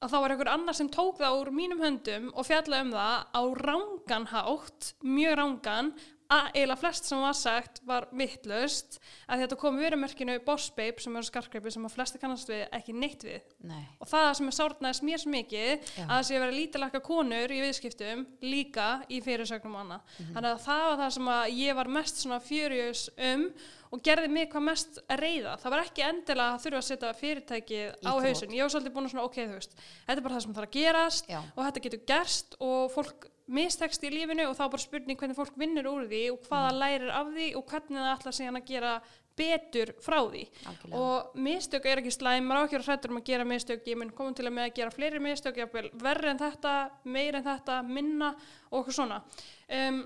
að þá var einhver annar sem tók það úr mínum höndum og fjallaði um það á rángan hátt, mjög rángan að eiginlega flest sem var sagt var vittlust að þetta kom vörumerkinu Boss Babe sem eru skarkreipi sem að flesti kannast við ekki neitt við nei, og það sem er sárnaðist mér svo mikið Já. að það sé að vera lítilakka konur í viðskiptum líka í fyrirsögnum og annað Mhm. þannig að það var það sem að ég var mest svona furious um og gerði mig hvað mest reyða það var ekki endilega að þurfa að setja fyrirtækið Í á hausin ég var svolítið búin að svona ok þú veist þetta er bara það sem þarf að gerast Já. og þetta getur gerst og fólk mistekst í lífinu og þá er bara spurning hvernig fólk vinnur úr því og hvað Mhm. það lærir af því og hvernig það ætlar síðan að gera betur frá því algjörlega. og mistök er ekki slæm, maður á ekki að hrættur um að gera mistök, ég mun koma til að með að gera fleiri mistök, verri en þetta meir en þetta, minna og okkur svona um,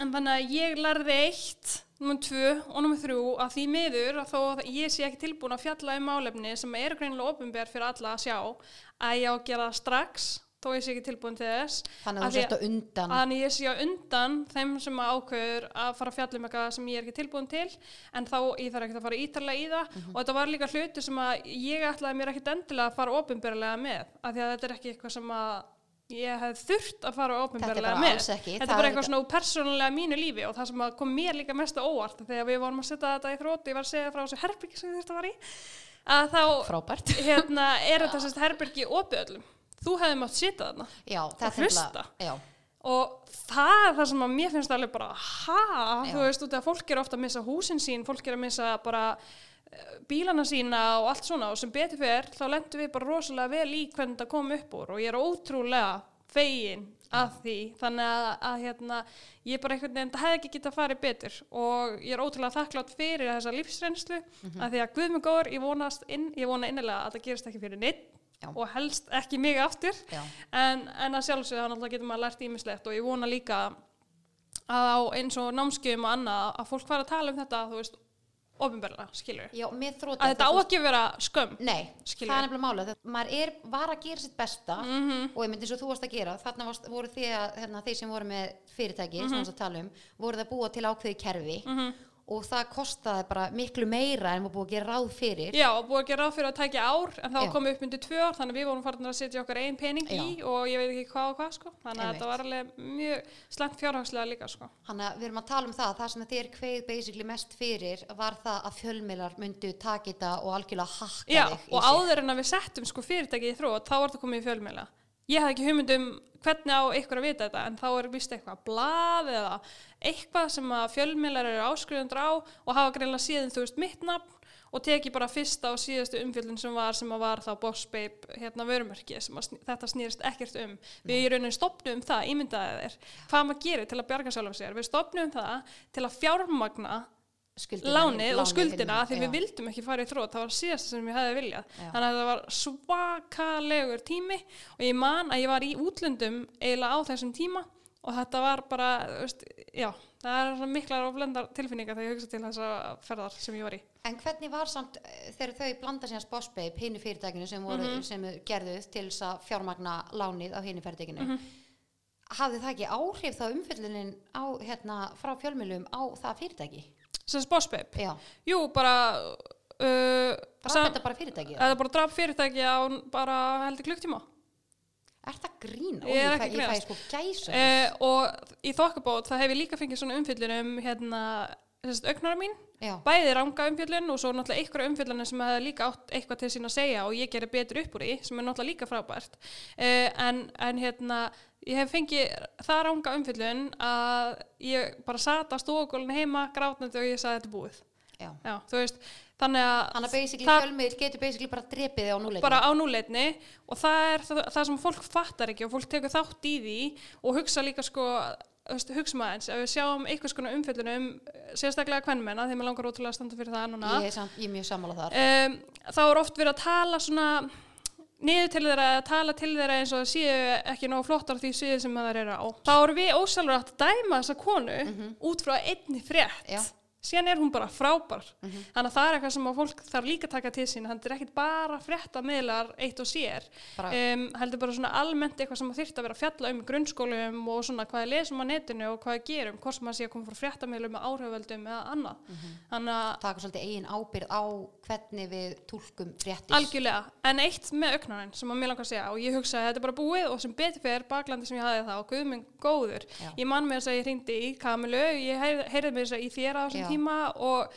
en þannig að ég lærði eitt nummer tvö og nummer þrjú að því miður að þó að ég sé ekki tilbúin að fjalla um málefni sem eru greinilega ofinber fyrir alla að sjá að ég á að gera strax þó ég sé ekki tilbúin til þess Þannig að þú sért á undan. Þannig ég sé á undan þeim sem að ákveður að fara að fjalla um eitthvað sem ég er ekki tilbúin til en þá ég þarf ekki að fara ítarlega í það Mhm. og þetta var líka hluti sem að ég ætlaði mér ekkit endilega að fara ofinberlega með af því að þetta er ekki eitthvað sem að ég hef þurft að fara bara með ekki. þetta er bara eitthvað svona úr persónulega mínu lífi og það sem að kom mér líka mest á óvart þegar við vorum að setja þetta í þrótti ég var að að að þá hérna, er þetta sérst herbyggi opið öllum þú hefði mátt setja þarna Já, er hlusta. og það er það sem að mér finnst alveg bara ha, þú veist út af að fólk er ofta að missa húsin sín, fólk er að missa bara eh, bílana sína og allt svona. Og sem betur fyrir þá lendum við bara rosalega vel í hvernig það kom upp úr. Og ég er ótrúlega fegin að því. Þannig að, að hérna, ég bara einhvern veginn, hefði ekki getað farið betur. Og ég er ótrúlega þakklátt fyrir þessa lífsreynslu Mhm. að því að Guð mig góður, ég, vonast inn, ég vona innilega að það gerist ekki fyrir neitt Já. og helst ekki mig aftur en, en að þannig að getur maður lært ímislegt og ég vona líka að á eins og námskjöfum og annað að fólk fara að tala um þetta þú veist, ofinberlega, skilur já, að þetta á ekki að vera skömm Nei, Skilur. það er nefnilega mála maður er, var að gera sitt besta Mhm. og ég myndi eins og þú varst að gera þarna varst, voru þið að, hérna, þeir sem voru með fyrirtæki sem Mhm. varst að tala um, voru það að búa til ákveði kerfi og það kostaði bara miklu meira en var búið að gera ráð fyrir. Já, búið að gera ráð fyrir að tækja ár en þá Já. komið upp undir tvö ár þannig að við vorum farin að setja okkar einn pening í og ég veit ekki hvað og hvað sko. Þannig að þetta var alveg mjög slengt fjárhagslega líka sko. Þannig að við erum að tala um það, það sem þér kveið basically mest fyrir var það að fjölmiðlar myndu taka þetta og algjörlega hakka Já, þig og áður en að við settum sko fyrirtækið í þrótt, þá var þetta komið í fjölmiðla. Ég hafði ekki hugmynd um hvernig á ykkur að vita þetta, en þá er vist eitthvað blað eða eitthvað sem að fjölmiðlar eru áskrifundur á og hafa greinlega síðan, þú veist, mitt nafn og teki bara fyrsta og síðastu umfjöldun sem var, sem að var þá Boss Babe, hérna vörumerki, sem að sn þetta snýrist ekkert um. Við í rauninni stopnum það, ímyndaði þér, hvað maður gerir til að bjarga sjálfum sér. Við stopnum það til að fjármagna skuldina, lánið og lánið skuldina hérna, því já. við vildum ekki fara í þrótt það var síðast sem ég hefði viljað Já. þannig að það var svakalegur tími og ég man að ég var í útlöndum eiginlega á þessum tíma og þetta var bara, veist, já það er miklar og blendar tilfinningar þegar ég hugsa til þessa ferðar sem ég var í En hvernig var samt eh, þegar þau blanda síðan Bossbabe, hinu fyrirtækinu sem, voru, Mhm. sem gerðuð til þess að fjármagna lánið á hinu fyrirtækinu Mhm. hafði það ekki áhrif þá umfyllunin á, hérna, frá fjölmjölum á það fyrirtæki? sem Bossbabe, Já, jú bara uh, draf þetta bara fyrirtæki? eða bara draf fyrirtæki á bara heldur klukktíma Er það grín? Ó, Ég ég, ég fæ grínast. sko gæsa uh, og í þokkabót það hef ég líka fengið svona umfyllun um hérna, augnara mín Já, bæði ranga umfjöllun og svo náttúrulega ykkur umfjöllun sem hefði líka átt eitthvað til sín að segja og ég gerir betur upp úr því sem er náttúrulega líka frábært uh, en, en hérna ég hef fengið það ranga umfjöllun að ég bara sat á stofugólinu heima grátnandi og ég sagði þetta búið já. já, þú veist, þannig að Þannig að fjölmiðl getur basically bara drepið þig á núleikinu. bara á núleitni og það er það, það sem fólk fattar ekki og fólk tekur þátt í því og hugsa líka sko hugsa maður eins, ef við sjáum einhvers konar umfjöllun um eh, sérstaklega kvennmenna þegar mér langar ótrúlega að standa fyrir það núna Ég er, samt, ég er mjög sammála þar. um, þá er oft verið að tala svona niður til þeirra, að tala til þeirra eins og séu ekki nógu flottar því sviði sem það eru á. Þá erum við ósælur að dæma þessa konu út frá einni frétt. Já. Síðan er hún bara frábær. Þannig að það er eitthvað sem fólk þarf líka að taka til sín. Þannig að þetta er ekkit bara frétta miðlar eitt og sér. Um, heldur bara svona almennt eitthvað sem að þyrfti að vera að fjalla um í grunnskólum og svona hvað við lesum á netinu og hvað við gerum, hvort sem að sé að koma frá fréttamiðlum með áhriföldum eða annað. Þannig að Taka svolítið eigin ábyrð á hvernig við túlkum fréttis. Algjörlega, en eitt með auknarinn sem að mér langar að segja og ég hugsa að þetta er bara búið sem sem tíma og,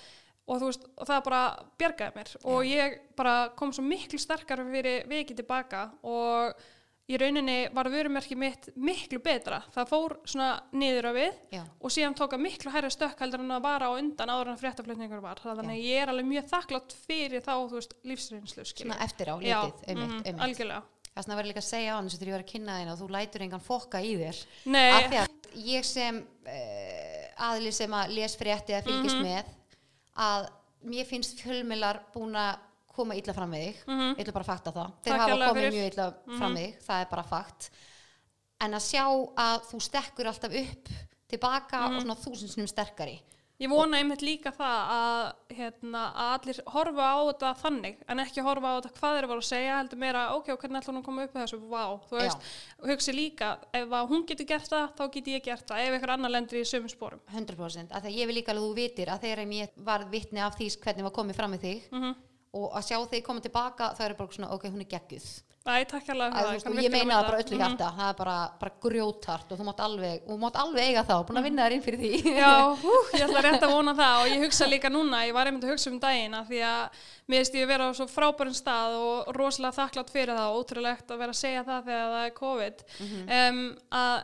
og þú veist, og það bara bjargaði mér og ég bara kom svo miklu sterkar fyrir vikið tilbaka og í rauninni var vörumerki mitt miklu betra. Það fór svona niður á við Já. og síðan tók að miklu hærri stökk heldur en að vara á undan áður en fréttaflutningur var. Þannig að ég er alveg mjög þakklátt fyrir þá, þú veist, lífsreynslu. Svona eftir á, litið, einmitt, mhm, einmitt. algjörlega. Það sem að vera líka að segja á hann þegar ég var að kynna þín og þú lætur engan fokka í þér. Nei, Af því að ég sem uh, aðli sem að les frétti eða fylgist Mhm. með að mér finnst fjölmilar búin að koma illa fram með þig. Mhm. Ég ætla bara fakta það. Þeir Takk hafa komið. Mhm. mjög illa fram með þig, það er bara fakt. En að sjá að þú stekkur alltaf upp tilbaka Mhm. og svona þúsindsnum sterkari. Ég vona einmitt líka það að, hérna, að allir horfa á þetta þannig en ekki horfa á þetta hvað þeir voru að segja heldur meira, ok, hvernig ætla hún að koma upp með þessu, vá, þú veist, hugsi líka ef hún getur gert það, þá get ég gert það ef einhver annar lendur í sömum spórum 100% að því að ég vil líka alveg þú vitir að þegar ég var vitni af því hvernig var komið fram með þig mm og að sjá þig koma tilbaka þá er bara svona ok, hún er geggjuð Æ, takk hérlega að, veist, ég meina það bara öllu Mhm. hjarta það er bara, bara grjótart og þú mátt alveg, mátt alveg eiga það og búin að vinna þér inn fyrir því. Já, hú, ég ætla rétt að vona það og ég hugsa líka núna, ég var einmitt að hugsa um daginn að því að mér veist ég vera á svo frábærum stað og rosalega þakklátt fyrir það og ótrúlegt að vera að segja það þegar það er COVID. Um, að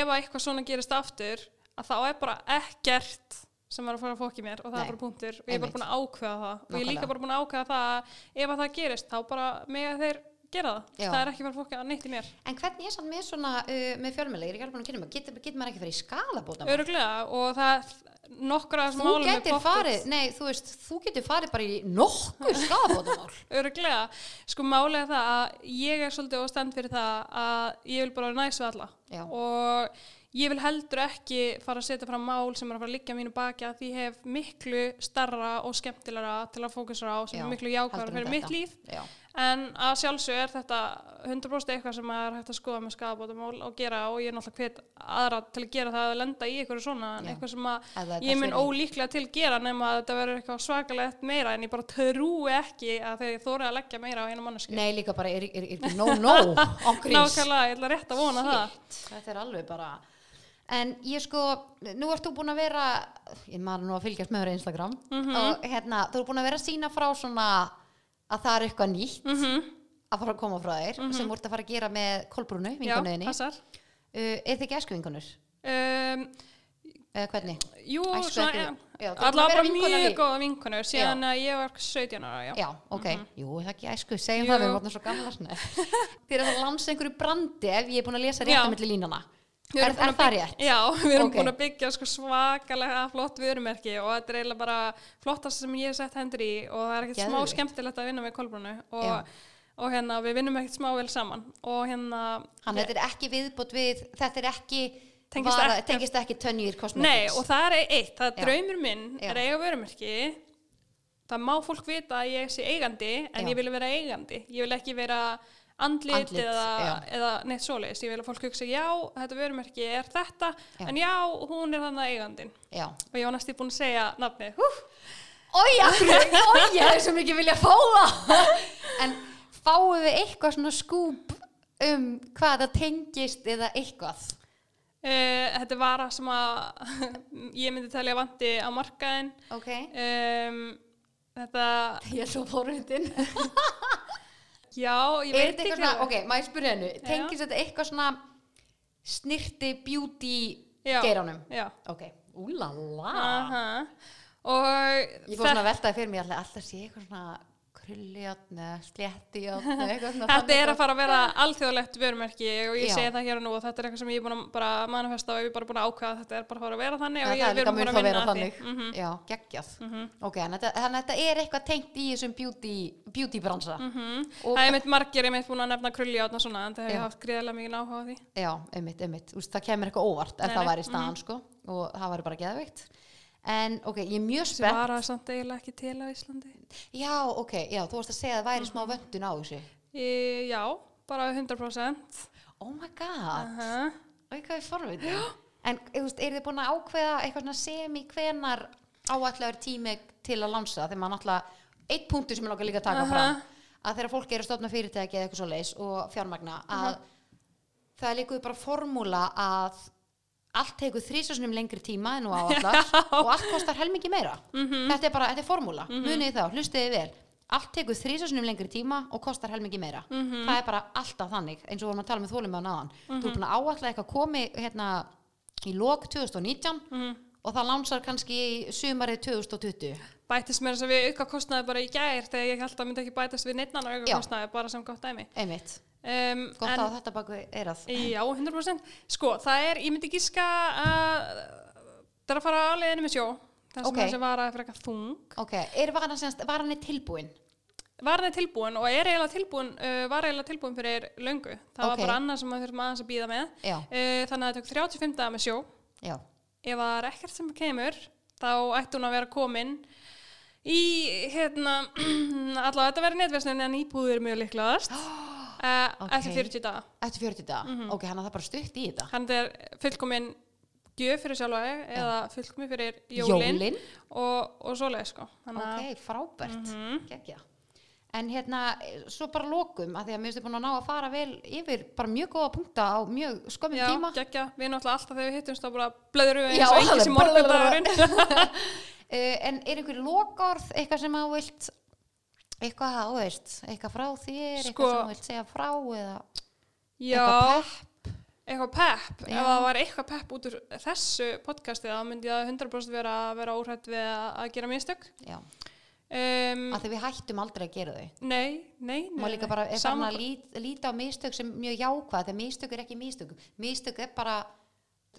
ef að eitthvað svona gerist aftur að þá er bara ekkert sem er að fara að fókja mér og það Nei, er bara punktur og ég er bara búin að ákveða það og ég er líka Nákvæmlega. bara búin að ákveða það að ef að það gerist þá bara með þeir gera það. Já. það er ekki að fara að neitt í mér. En hvernig er samt með svona uh, með fjölmjöla, ég er ekki alveg búin að kynna mig. Getur, getur maður ekki farið í skadabóta öruglega og það nokkra þessum þú málum er getur farið, nei þú veist þú getur farið bara í nokkuð skadabótamál Öruglega, sko málega það að ég er svolítið óstand fyrir það að ég vil bara vera næs við alla. Já. og ég vil heldur ekki fara að setja fram mál sem er að fara að liggja mínu baki að því hef miklu starra og skemmtilega til að fókusra á sem Já, er miklu jákvæðar fyrir mitt líf. Já. En að sjálfsög er þetta 100% eitthvað sem er hægt að skoða með skadabótamál og gera og ég er náttúrulega hvet aðra til að gera það að lenda í eitthvað svona en Já. eitthvað sem að það ég mun ólíklega til gera nema að þetta verður eitthvað svakalegt meira en ég bara trúi ekki að þeir þóri að leggja meira á einu mannesku nei líka bara er, ekki no no Nákvæmlega, ég ætla rétt að vona það. Shit, þetta er alveg bara en ég sko, nú ert þú búin að vera ég maður nú að fylgjast með þér að það er eitthvað nýtt mm að fara að koma frá þér sem þú ert að fara að gera með Kolbrúnu, Já, vinkonuðinni uh, er þið ekki æsku vinkonur? um, eða hvernig? Jú, svona ja, já, Allavega mjög góða vinkonur síðan að ég var 17 ára, já Já, ok, jú, er það ekki æsku, segjum. Jú. það við erum orðnar svo gamla. Þið er að lansa einhverju brandi ef ég er búin að lesa rétt Já. á milli línana Er, er að það rétt? Já, við erum Ok. búin að byggja sko svakalega flott vörumerki og þetta er eiginlega bara flottast sem ég hef sett hendur í og það er ekkert smá Geðveikt. skemmtilegt að vinna með Kolbrúnu Já. og, og hérna við vinnum ekkert smá vel saman og hérna að þetta er ekki viðbútt við, þetta er ekki, Tengist vara, ekkert- tengist ekki tönjur Nei, kosmetics. og það er eitt, það er Já. draumur minn Já. er eiga vörumerki það má fólk vita að ég sé eigandi en Já. ég vil vera eigandi ég vil ekki vera andlit, Andlit, eða, eða neitt svoleiðis ég vil að fólk hugsa, já, þetta vörumerki er þetta Já. en já, hún er þannig eigandin Já. og ég var næstu búin að segja nafnið, hú, ég hef svo mikið vilja fá það. En fáum við eitthvað svona skúp um hvað það tengist eða eitthvað? Uh, þetta er vara sem að ég myndi telja vanti á markaðin Ok. um, þetta, Ég er svo fórhundin. Já, ég veit ekki alveg. ok, maður spyrja hennu, tengist þetta eitthvað svona snirti beauty Já. geiranum? já, Ok, úlala. aha og Ég fór svona að veltaði fyrir mér alltaf, alltaf sé eitthvað svona eitthvað svona. Þetta er að fara að vera alþjóðlegt vörumerki og ég segi það hér og nú og þetta er eitthvað sem ég er búin að bara manifesta og ég er bara búin að ákveða að þetta er bara að fara að vera þannig og ég er er mun að vinna að þannig. því. Mhm. Já, geggjað. Ok, en þetta, þannig að þetta er eitthvað tengt í þessum beauty, beauty bransa. Mhm. Og- Það er mitt margir, ég mitt búin að nefna krulli og svona en það hef Já. ég haft greiðlega mikið áhuga á því. Já, einmitt, einmitt. Úst, það kemur eitthvað óvart En, ok, ég er mjög Sem spennt. var að samt eiginlega ekki til á Íslandi. Já, ok, já, þú varst að segja að það væri Mhm. smá vöndun á þessu. Í, já, bara 100%. Oh my god. Uh Og hvað er forvitið? En, veist, er þið búin að ákveða eitthvað svona semi hvenar áallegur tími til að lansa? Þegar maður náttúrulega, eitt punktur sem ég langar líka að taka Aha. fram, að þegar fólk er að stofna fyrirtæki eða eitthvað svo leis og fjármagna, að það er líkuð bara formúla að allt tegur þrísasunum lengri tíma en nú áallar og allt kostar helmingi meira. Mhm. Þetta er bara, þetta er formúla, munið þá, hlustiði vel. Allt tekur þrísasunum lengri tíma og kostar helmingi meira. Mhm. Það er bara alltaf þannig, eins og vorum að tala með þólum með náðan. Þú er búin að áallega eitthvað komi hérna í lok 2019 Mhm. og það lánsar kannski í sumarið 2020. Bætist mér þess að við auka kostnaði bara í gær þegar ég held að myndi ekki bætast við neitt annar auka kostnaði bara sem gott dæmi. Einmitt, Um, gott en- að þetta baku eirað. Já, 100%. Sko, það er, ég myndi gíska að það er að fara að leiðinu með sjó. Það sem Ok. þessi vara er frekar þung. Ok, er varan, semst, varan er tilbúin? Varan er tilbúin og er eiginlega tilbúin, uh, var eiginlega tilbúin fyrir löngu. Það Ok. var bara annað sem maður þurfum aðeins að býða með. Uh, þannig að það tök 35 dagar með sjó. Já, Ef það er ekkert sem kemur, þá ætti hún að vera komin í, hérna, allavega þetta verður netverslun en íbúður mjög líklegast. Uh, Ok. Eftir 40 daga. eftir 40 daga. Mhm. Ok, hann er það bara stutt í þetta. Hann er fullkomin gjöf fyrir sjálfa þig eða fullkomin fyrir jólin, Jólin. og, og svoleið sko. Þannig að- Ok, frábært. Mhm. Gekkja. En hérna, svo bara lokum, að því að mér finnst þið búin að ná að fara vel yfir bara mjög góða punkta á mjög skömmum Já, tíma. geggja, við náttúrulega alltaf þegar við hittumst þá bara blöðurum við Já, eins og engin sem morgundagurinn. Uh, en er einhver lokorð, eitthvað sem að vilt, eitthvað, þú veist, eitthvað frá þér, Sko- eitthvað sem þú vilt segja frá eða Já, eitthvað pepp? eitthvað pepp. Já. Ef það var eitthvað pepp út úr þessu podcasti þá myndi ég að 100% vera, vera óhrætt við að, að gera mistök. Já, Um, að því við hættum aldrei að gera þau. nei, nei, nei. Má líka bara, er Sama farin að lít, líta á mistök sem mjög jákvæð, þegar mistök er ekki mistök. Mistök er bara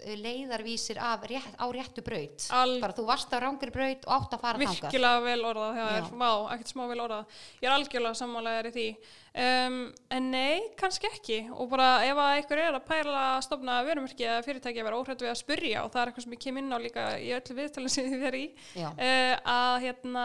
uh, leiðarvísir af, rétt, á réttu braut. Bara þú varst á rángri braut og átt að fara þangað. virkilega vel orðað það er, vá, ekkert smá vel orðað. Ég er algjörlega sammálaðir í því. Um, en nei, kannski ekki. Og bara ef að einhver er að pæla að stofna vörumerki eða fyrirtæki að vera óhrætt við að spyrja og það er eitthvað sem ég kem inn á líka í öllu viðtalin sem þið verið í uh, að hérna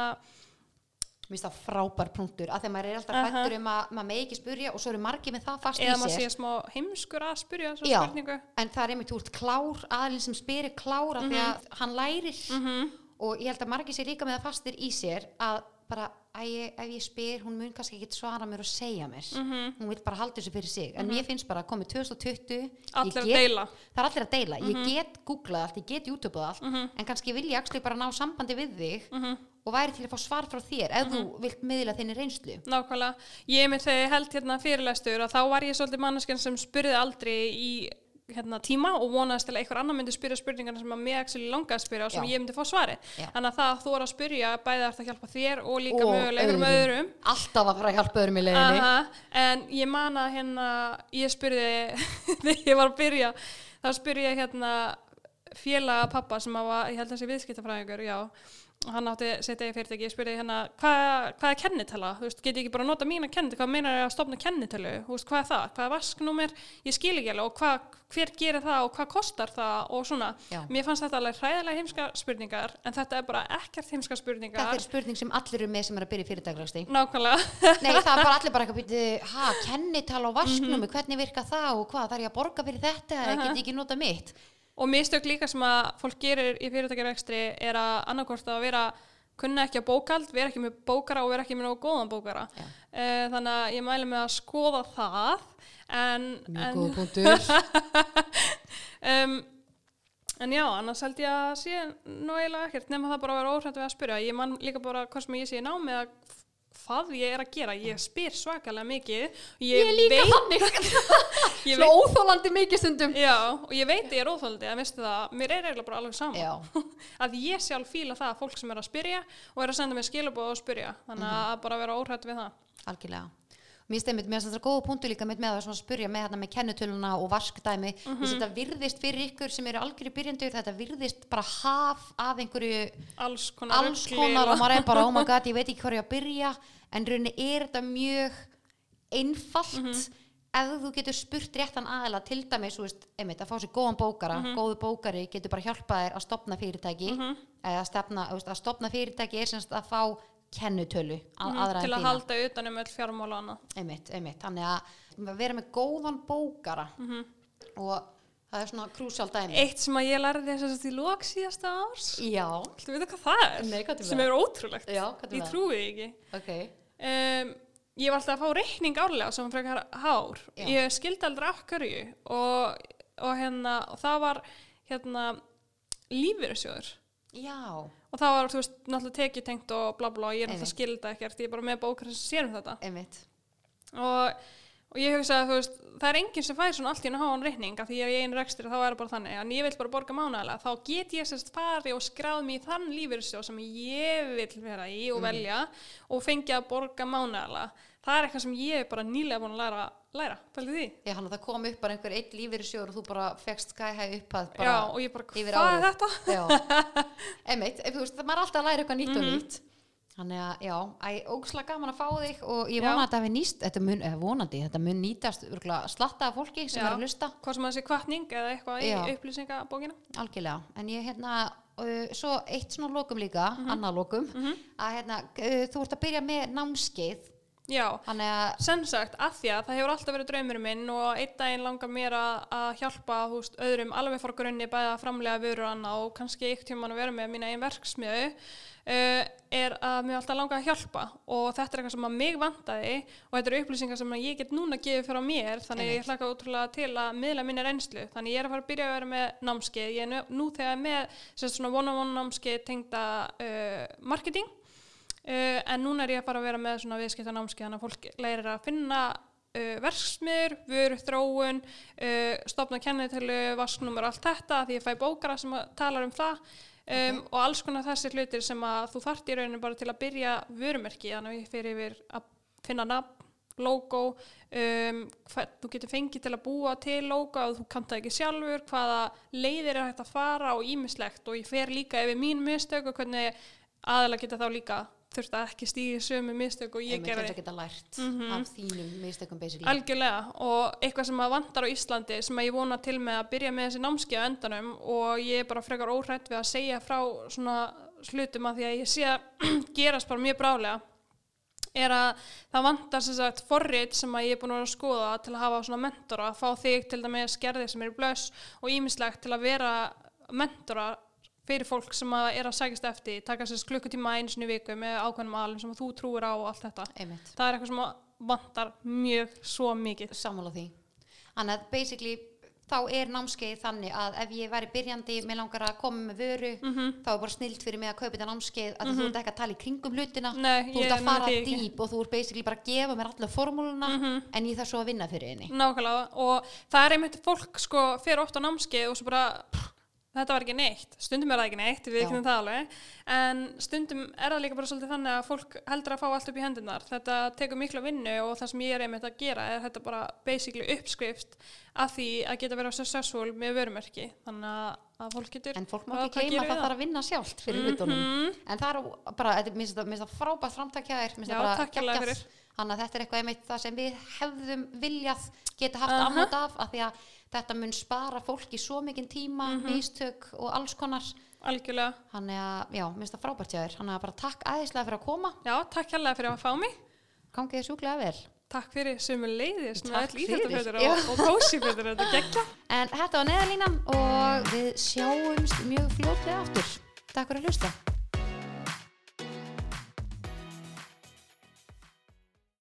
Mér finnst það frábær punktur að þegar maður er alltaf Aha. hrættur um að maður megi ekki spurja og svo eru margir með það fast eða í maður sér sé smá heimskur að þessu Já. spurningu en það er einmitt úr klár aðlinn sem spyrir klár af því Mhm. að hann lærir og ég held að margir sé líka með það fastir í sér að bara að ég, ef ég spyr hún mun kannski ekki svara mér og segja mér Mhm. hún vil bara halda þessu fyrir sig en mér finnst bara að komið 2020 ég allir að get- deila það er allir að deila, Mhm. ég get googlað allt, ég get youtubeað allt en kannski vil ég bara ná sambandi við þig Mhm. Og væri til að fá svar frá þér ef þú vilt miðla þinni reynslu Nákvæmlega. Ég með þegar ég held hérna fyrirlestur að þá var ég svolítið manneskjan sem spurði aldrei í hérna, tíma og vonaðist til að einhver annar myndi spyrja spurningarna sem að mig actually langaði að spyrja og sem Já. ég myndi fá svari. Já. Þannig að það að þú er að spyrja bæði ert að hjálpa þér og líka Og mögulega einhverjum öðrum. alltaf að fara að hjálpa öðrum í leiðinni Aha, en ég man að hérna, ég spurði að að að hann átti setja í fyrirtæki, ég spurði hérna hvað, hvað er kennitala, þú veist, get ég ekki bara nota mína kennitala, hvað meinar ég að stopna kennitölu? Þú veist, hvað er það, hvað er vasknúmer? Ég skil ekki alveg. Og hvað, hver gerir það og hvað kostar það og svona. Já. mér fannst þetta alveg hræðilega heimska spurningar en þetta er bara ekkert heimska spurningar. Þetta er spurning sem allir eru með sem er að byrja í fyrirtæklasting nákvæmlega. Nei, það er bara allir bara eitthvað býtið, ha, kennital og hvernig virka það og mistök líka sem að fólk gerir í fyrirtækjarekstri er að annarkort að vera kunna ekki að bókald, vera ekki með bókara og vera ekki með nógu góðan bókara. Já. Uh, þannig að ég mæli með að skoða það en, en, punktur um, en já, annars held ég að sé nú eiginlega ekkert nema það bara að vera óhrætt við að spyrja. Ég man líka bara hvað sem ég sé í námi að hvað ég er að gera. Ég spyr svakalega mikið. Ég, Ég líka ég Svo veit, óþólandi mikið stundum. Já, og ég veit að ég er óþóldi að veistu það, mér er eiginlega bara alveg sama. Að ég sjálf fíla það að fólk sem er að spyrja og er að senda mér skilabóð og spyrja. Þannig að bara vera óhrætt við það. Algjörlega Mér stemmit, mér finnst þetta góða punktu líka með að svona spyrja með hérna með kennutöluna og vaskdæmi mm Mhm. þetta virðist fyrir ykkur sem eru algjörði byrjandur þetta virðist bara haf af einhverju alls konar, alls konar og maður er bara, oh my god, ég veit ekki hvað ég að byrja en rauninni er þetta mjög einfalt Mhm. ef þú getur spurt réttan aðila til dæmis, veist, einmitt, að fá sér góðan bókara Mhm. góðu bókari getur bara hjálpað þér að stopna fyrirtæki eða stefna, þú veist, að stopna fyrirtæki er semst að fá kennutölu að, Mhm, aðra til en að þína halda utan um öll fjármál og annað. Einmitt, einmitt, þannig að vera með góðan bókara Mhm. og það er svona krúsjál dæmi. Eitt sem að ég lærði þess að í lók síðasta árs. Já, Þú veit hvað það er? Nei, hvað sem er ótrúlegt. Já, ég trúi ekki. Ok. Um, ég var alltaf að fá reikning árlega sem frekar hár. Já. ég skildi aldrei af hverju og, og hérna og það var hérna lífyrirsjóður já, og það var, þú veist, náttúrulega tekjutengt og bla bla og ég er náttúrulega skilda ekkert. Ég er bara með bókar sem sér um þetta. Og, og ég hugsa að þú veist það er enginn sem fær svona allt í einu háan reikning af því ég er í einu rekstri þá er það bara þannig. En ég vil bara borga mánaðlega þá get ég sérst fari og skráð mig í þann lífyrirsjóð sem ég vil vera í og velja og fengi að borga mánaðlega það er eitthvað sem ég er bara nýlega búin að læra, læra fældi því Já, hann að það kom upp bara einhver eitt lífyrirsjóður og þú bara fegst sky high upp að bara Já, og ég bara, hvað er þetta? Já, einmitt, ef þú veist, maður er alltaf að læra eitthvað nýtt Mhm. og nýtt Þannig að, já, ógslag gaman að fá þig og ég Já. vona að þetta hafi nýst, þetta mun, eða vonandi, þetta mun nýtast örgulega slatta af fólki sem Já. er að hlusta, Hvað sem að þessi kvartning eða eitthvað Já. í upplýsingabókina algjörlega. En ég, hérna, uh, svo eitt svona lokum líka, Mhm. annað lokum, að hérna, uh, þú ert að byrja með námskeið, Já, að, sem sagt, að því að það hefur alltaf verið draumurinn minn og einn daginn langar mér að, að hjálpa húst, öðrum alveg frá grunni bæða að framlega vörur og annað og kannski eitt tíma að vera með mína einn verksmiðu uh, er að mér alltaf langar að hjálpa. Og þetta er eitthvað sem að mig vantaði og þetta eru upplýsingar sem að ég get núna gefið fyrir á mér þannig að ég hlaka ótrúlega til að miðla minni reynslu. Þannig ég er að fara að byrja að vera með námskeið. Ég er nú, nú þegar með sérst, svona one-on-one námskeið tengda uh, marketing uh, en núna er ég að fara að vera með svona viðskipta námskeið þannig að fólk lærir að finna uh, verksmiður, vöru þróun uh, stopna kennitölu, vasknúmer allt þetta því ég fæ bókara sem talar um það. Um, og alls konar þessi hlutir sem að þú þart í rauninu bara til að byrja vörumerki þannig að ég fyrir yfir að finna nafn logo um, hvað þú getur fengið til að búa til logo og þú kannt það ekki sjálfur hvaða leiðir er hægt að fara og ímislegt og ég fer líka yfir mín mistök og hvernig aðalega geta þá líka þurft að ekki stíði sömu mistök og ég einmitt, gerði þetta geta lært Mhm. af þínum mistökum basically. Algjörlega og eitthvað sem að vantar á Íslandi sem að ég vona til með að byrja með þessi námskeið á endanum og ég er bara frekar óhrætt við að segja frá svona hlutum að því að ég sé að gerast bara mjög brálega er að það vantar sem sagt forrit sem að ég er búin að skoða til að hafa svona mentora, að fá þig til dæmis gerði sem er í blöss og ímislegt til að vera mentora fyrir fólk sem að er að sækist eftir taka sér klukkutíma í viku með ákveðnum alum sem að þú trúir á og allt þetta. Einmitt, það er eitthvað sem vantar mjög svo mikið. Sammála því. Þannig að basically þá er námskeið þannig að ef ég væri byrjandi með langar að koma með vöru Mhm. þá er bara snilt fyrir mig að kaupa þetta námskeið að þú ert ekki að tala í kringum hlutina. Nei, þú ert að fara dýp og þú ert basically bara að gefa mér alla formúluna Mhm. en ég þarf svo að vinna fyrir henni. Nákvæmlega. Og það er einmitt fólk sko fyrir oft á námskeið og svo bara þetta var ekki neitt, stundum er það ekki neitt við ekki það alveg, en stundum er það líka bara svolítið þannig að fólk heldur að fá allt upp í hendunar, þetta tekur mikla vinnu og það sem ég er einmitt að gera er þetta bara basically uppskrift af því að geta verið successful með vörumerki þannig að- að fólk getur en fólk má ekki gerum að það þarf að vinna sjálft fyrir hlutunum Mhm. en það er bara, minnst það, frábært framtakja þér minnst Já, það bara takk hérlega geggjað. fyrir. þannig að þetta er eitthvað einmitt það sem við hefðum viljað geta haft Aha. ámót þetta mun spara fólki svo mikinn tíma, Mhm. mistök og alls konar. Algjörlega, þannig að, já, minnst það frábært hjá þér. Þannig að bara takk aðeinslega fyrir að koma. Já, takk hérlega fyrir að fá mig. Gangið þið sjúklega vel. Takk fyrir sömu leiðis Takk fyrir, og, og kósifötur, þetta geggja en þetta var neðalínan og við sjáumst mjög fljótlega aftur. Takk fyrir að hlusta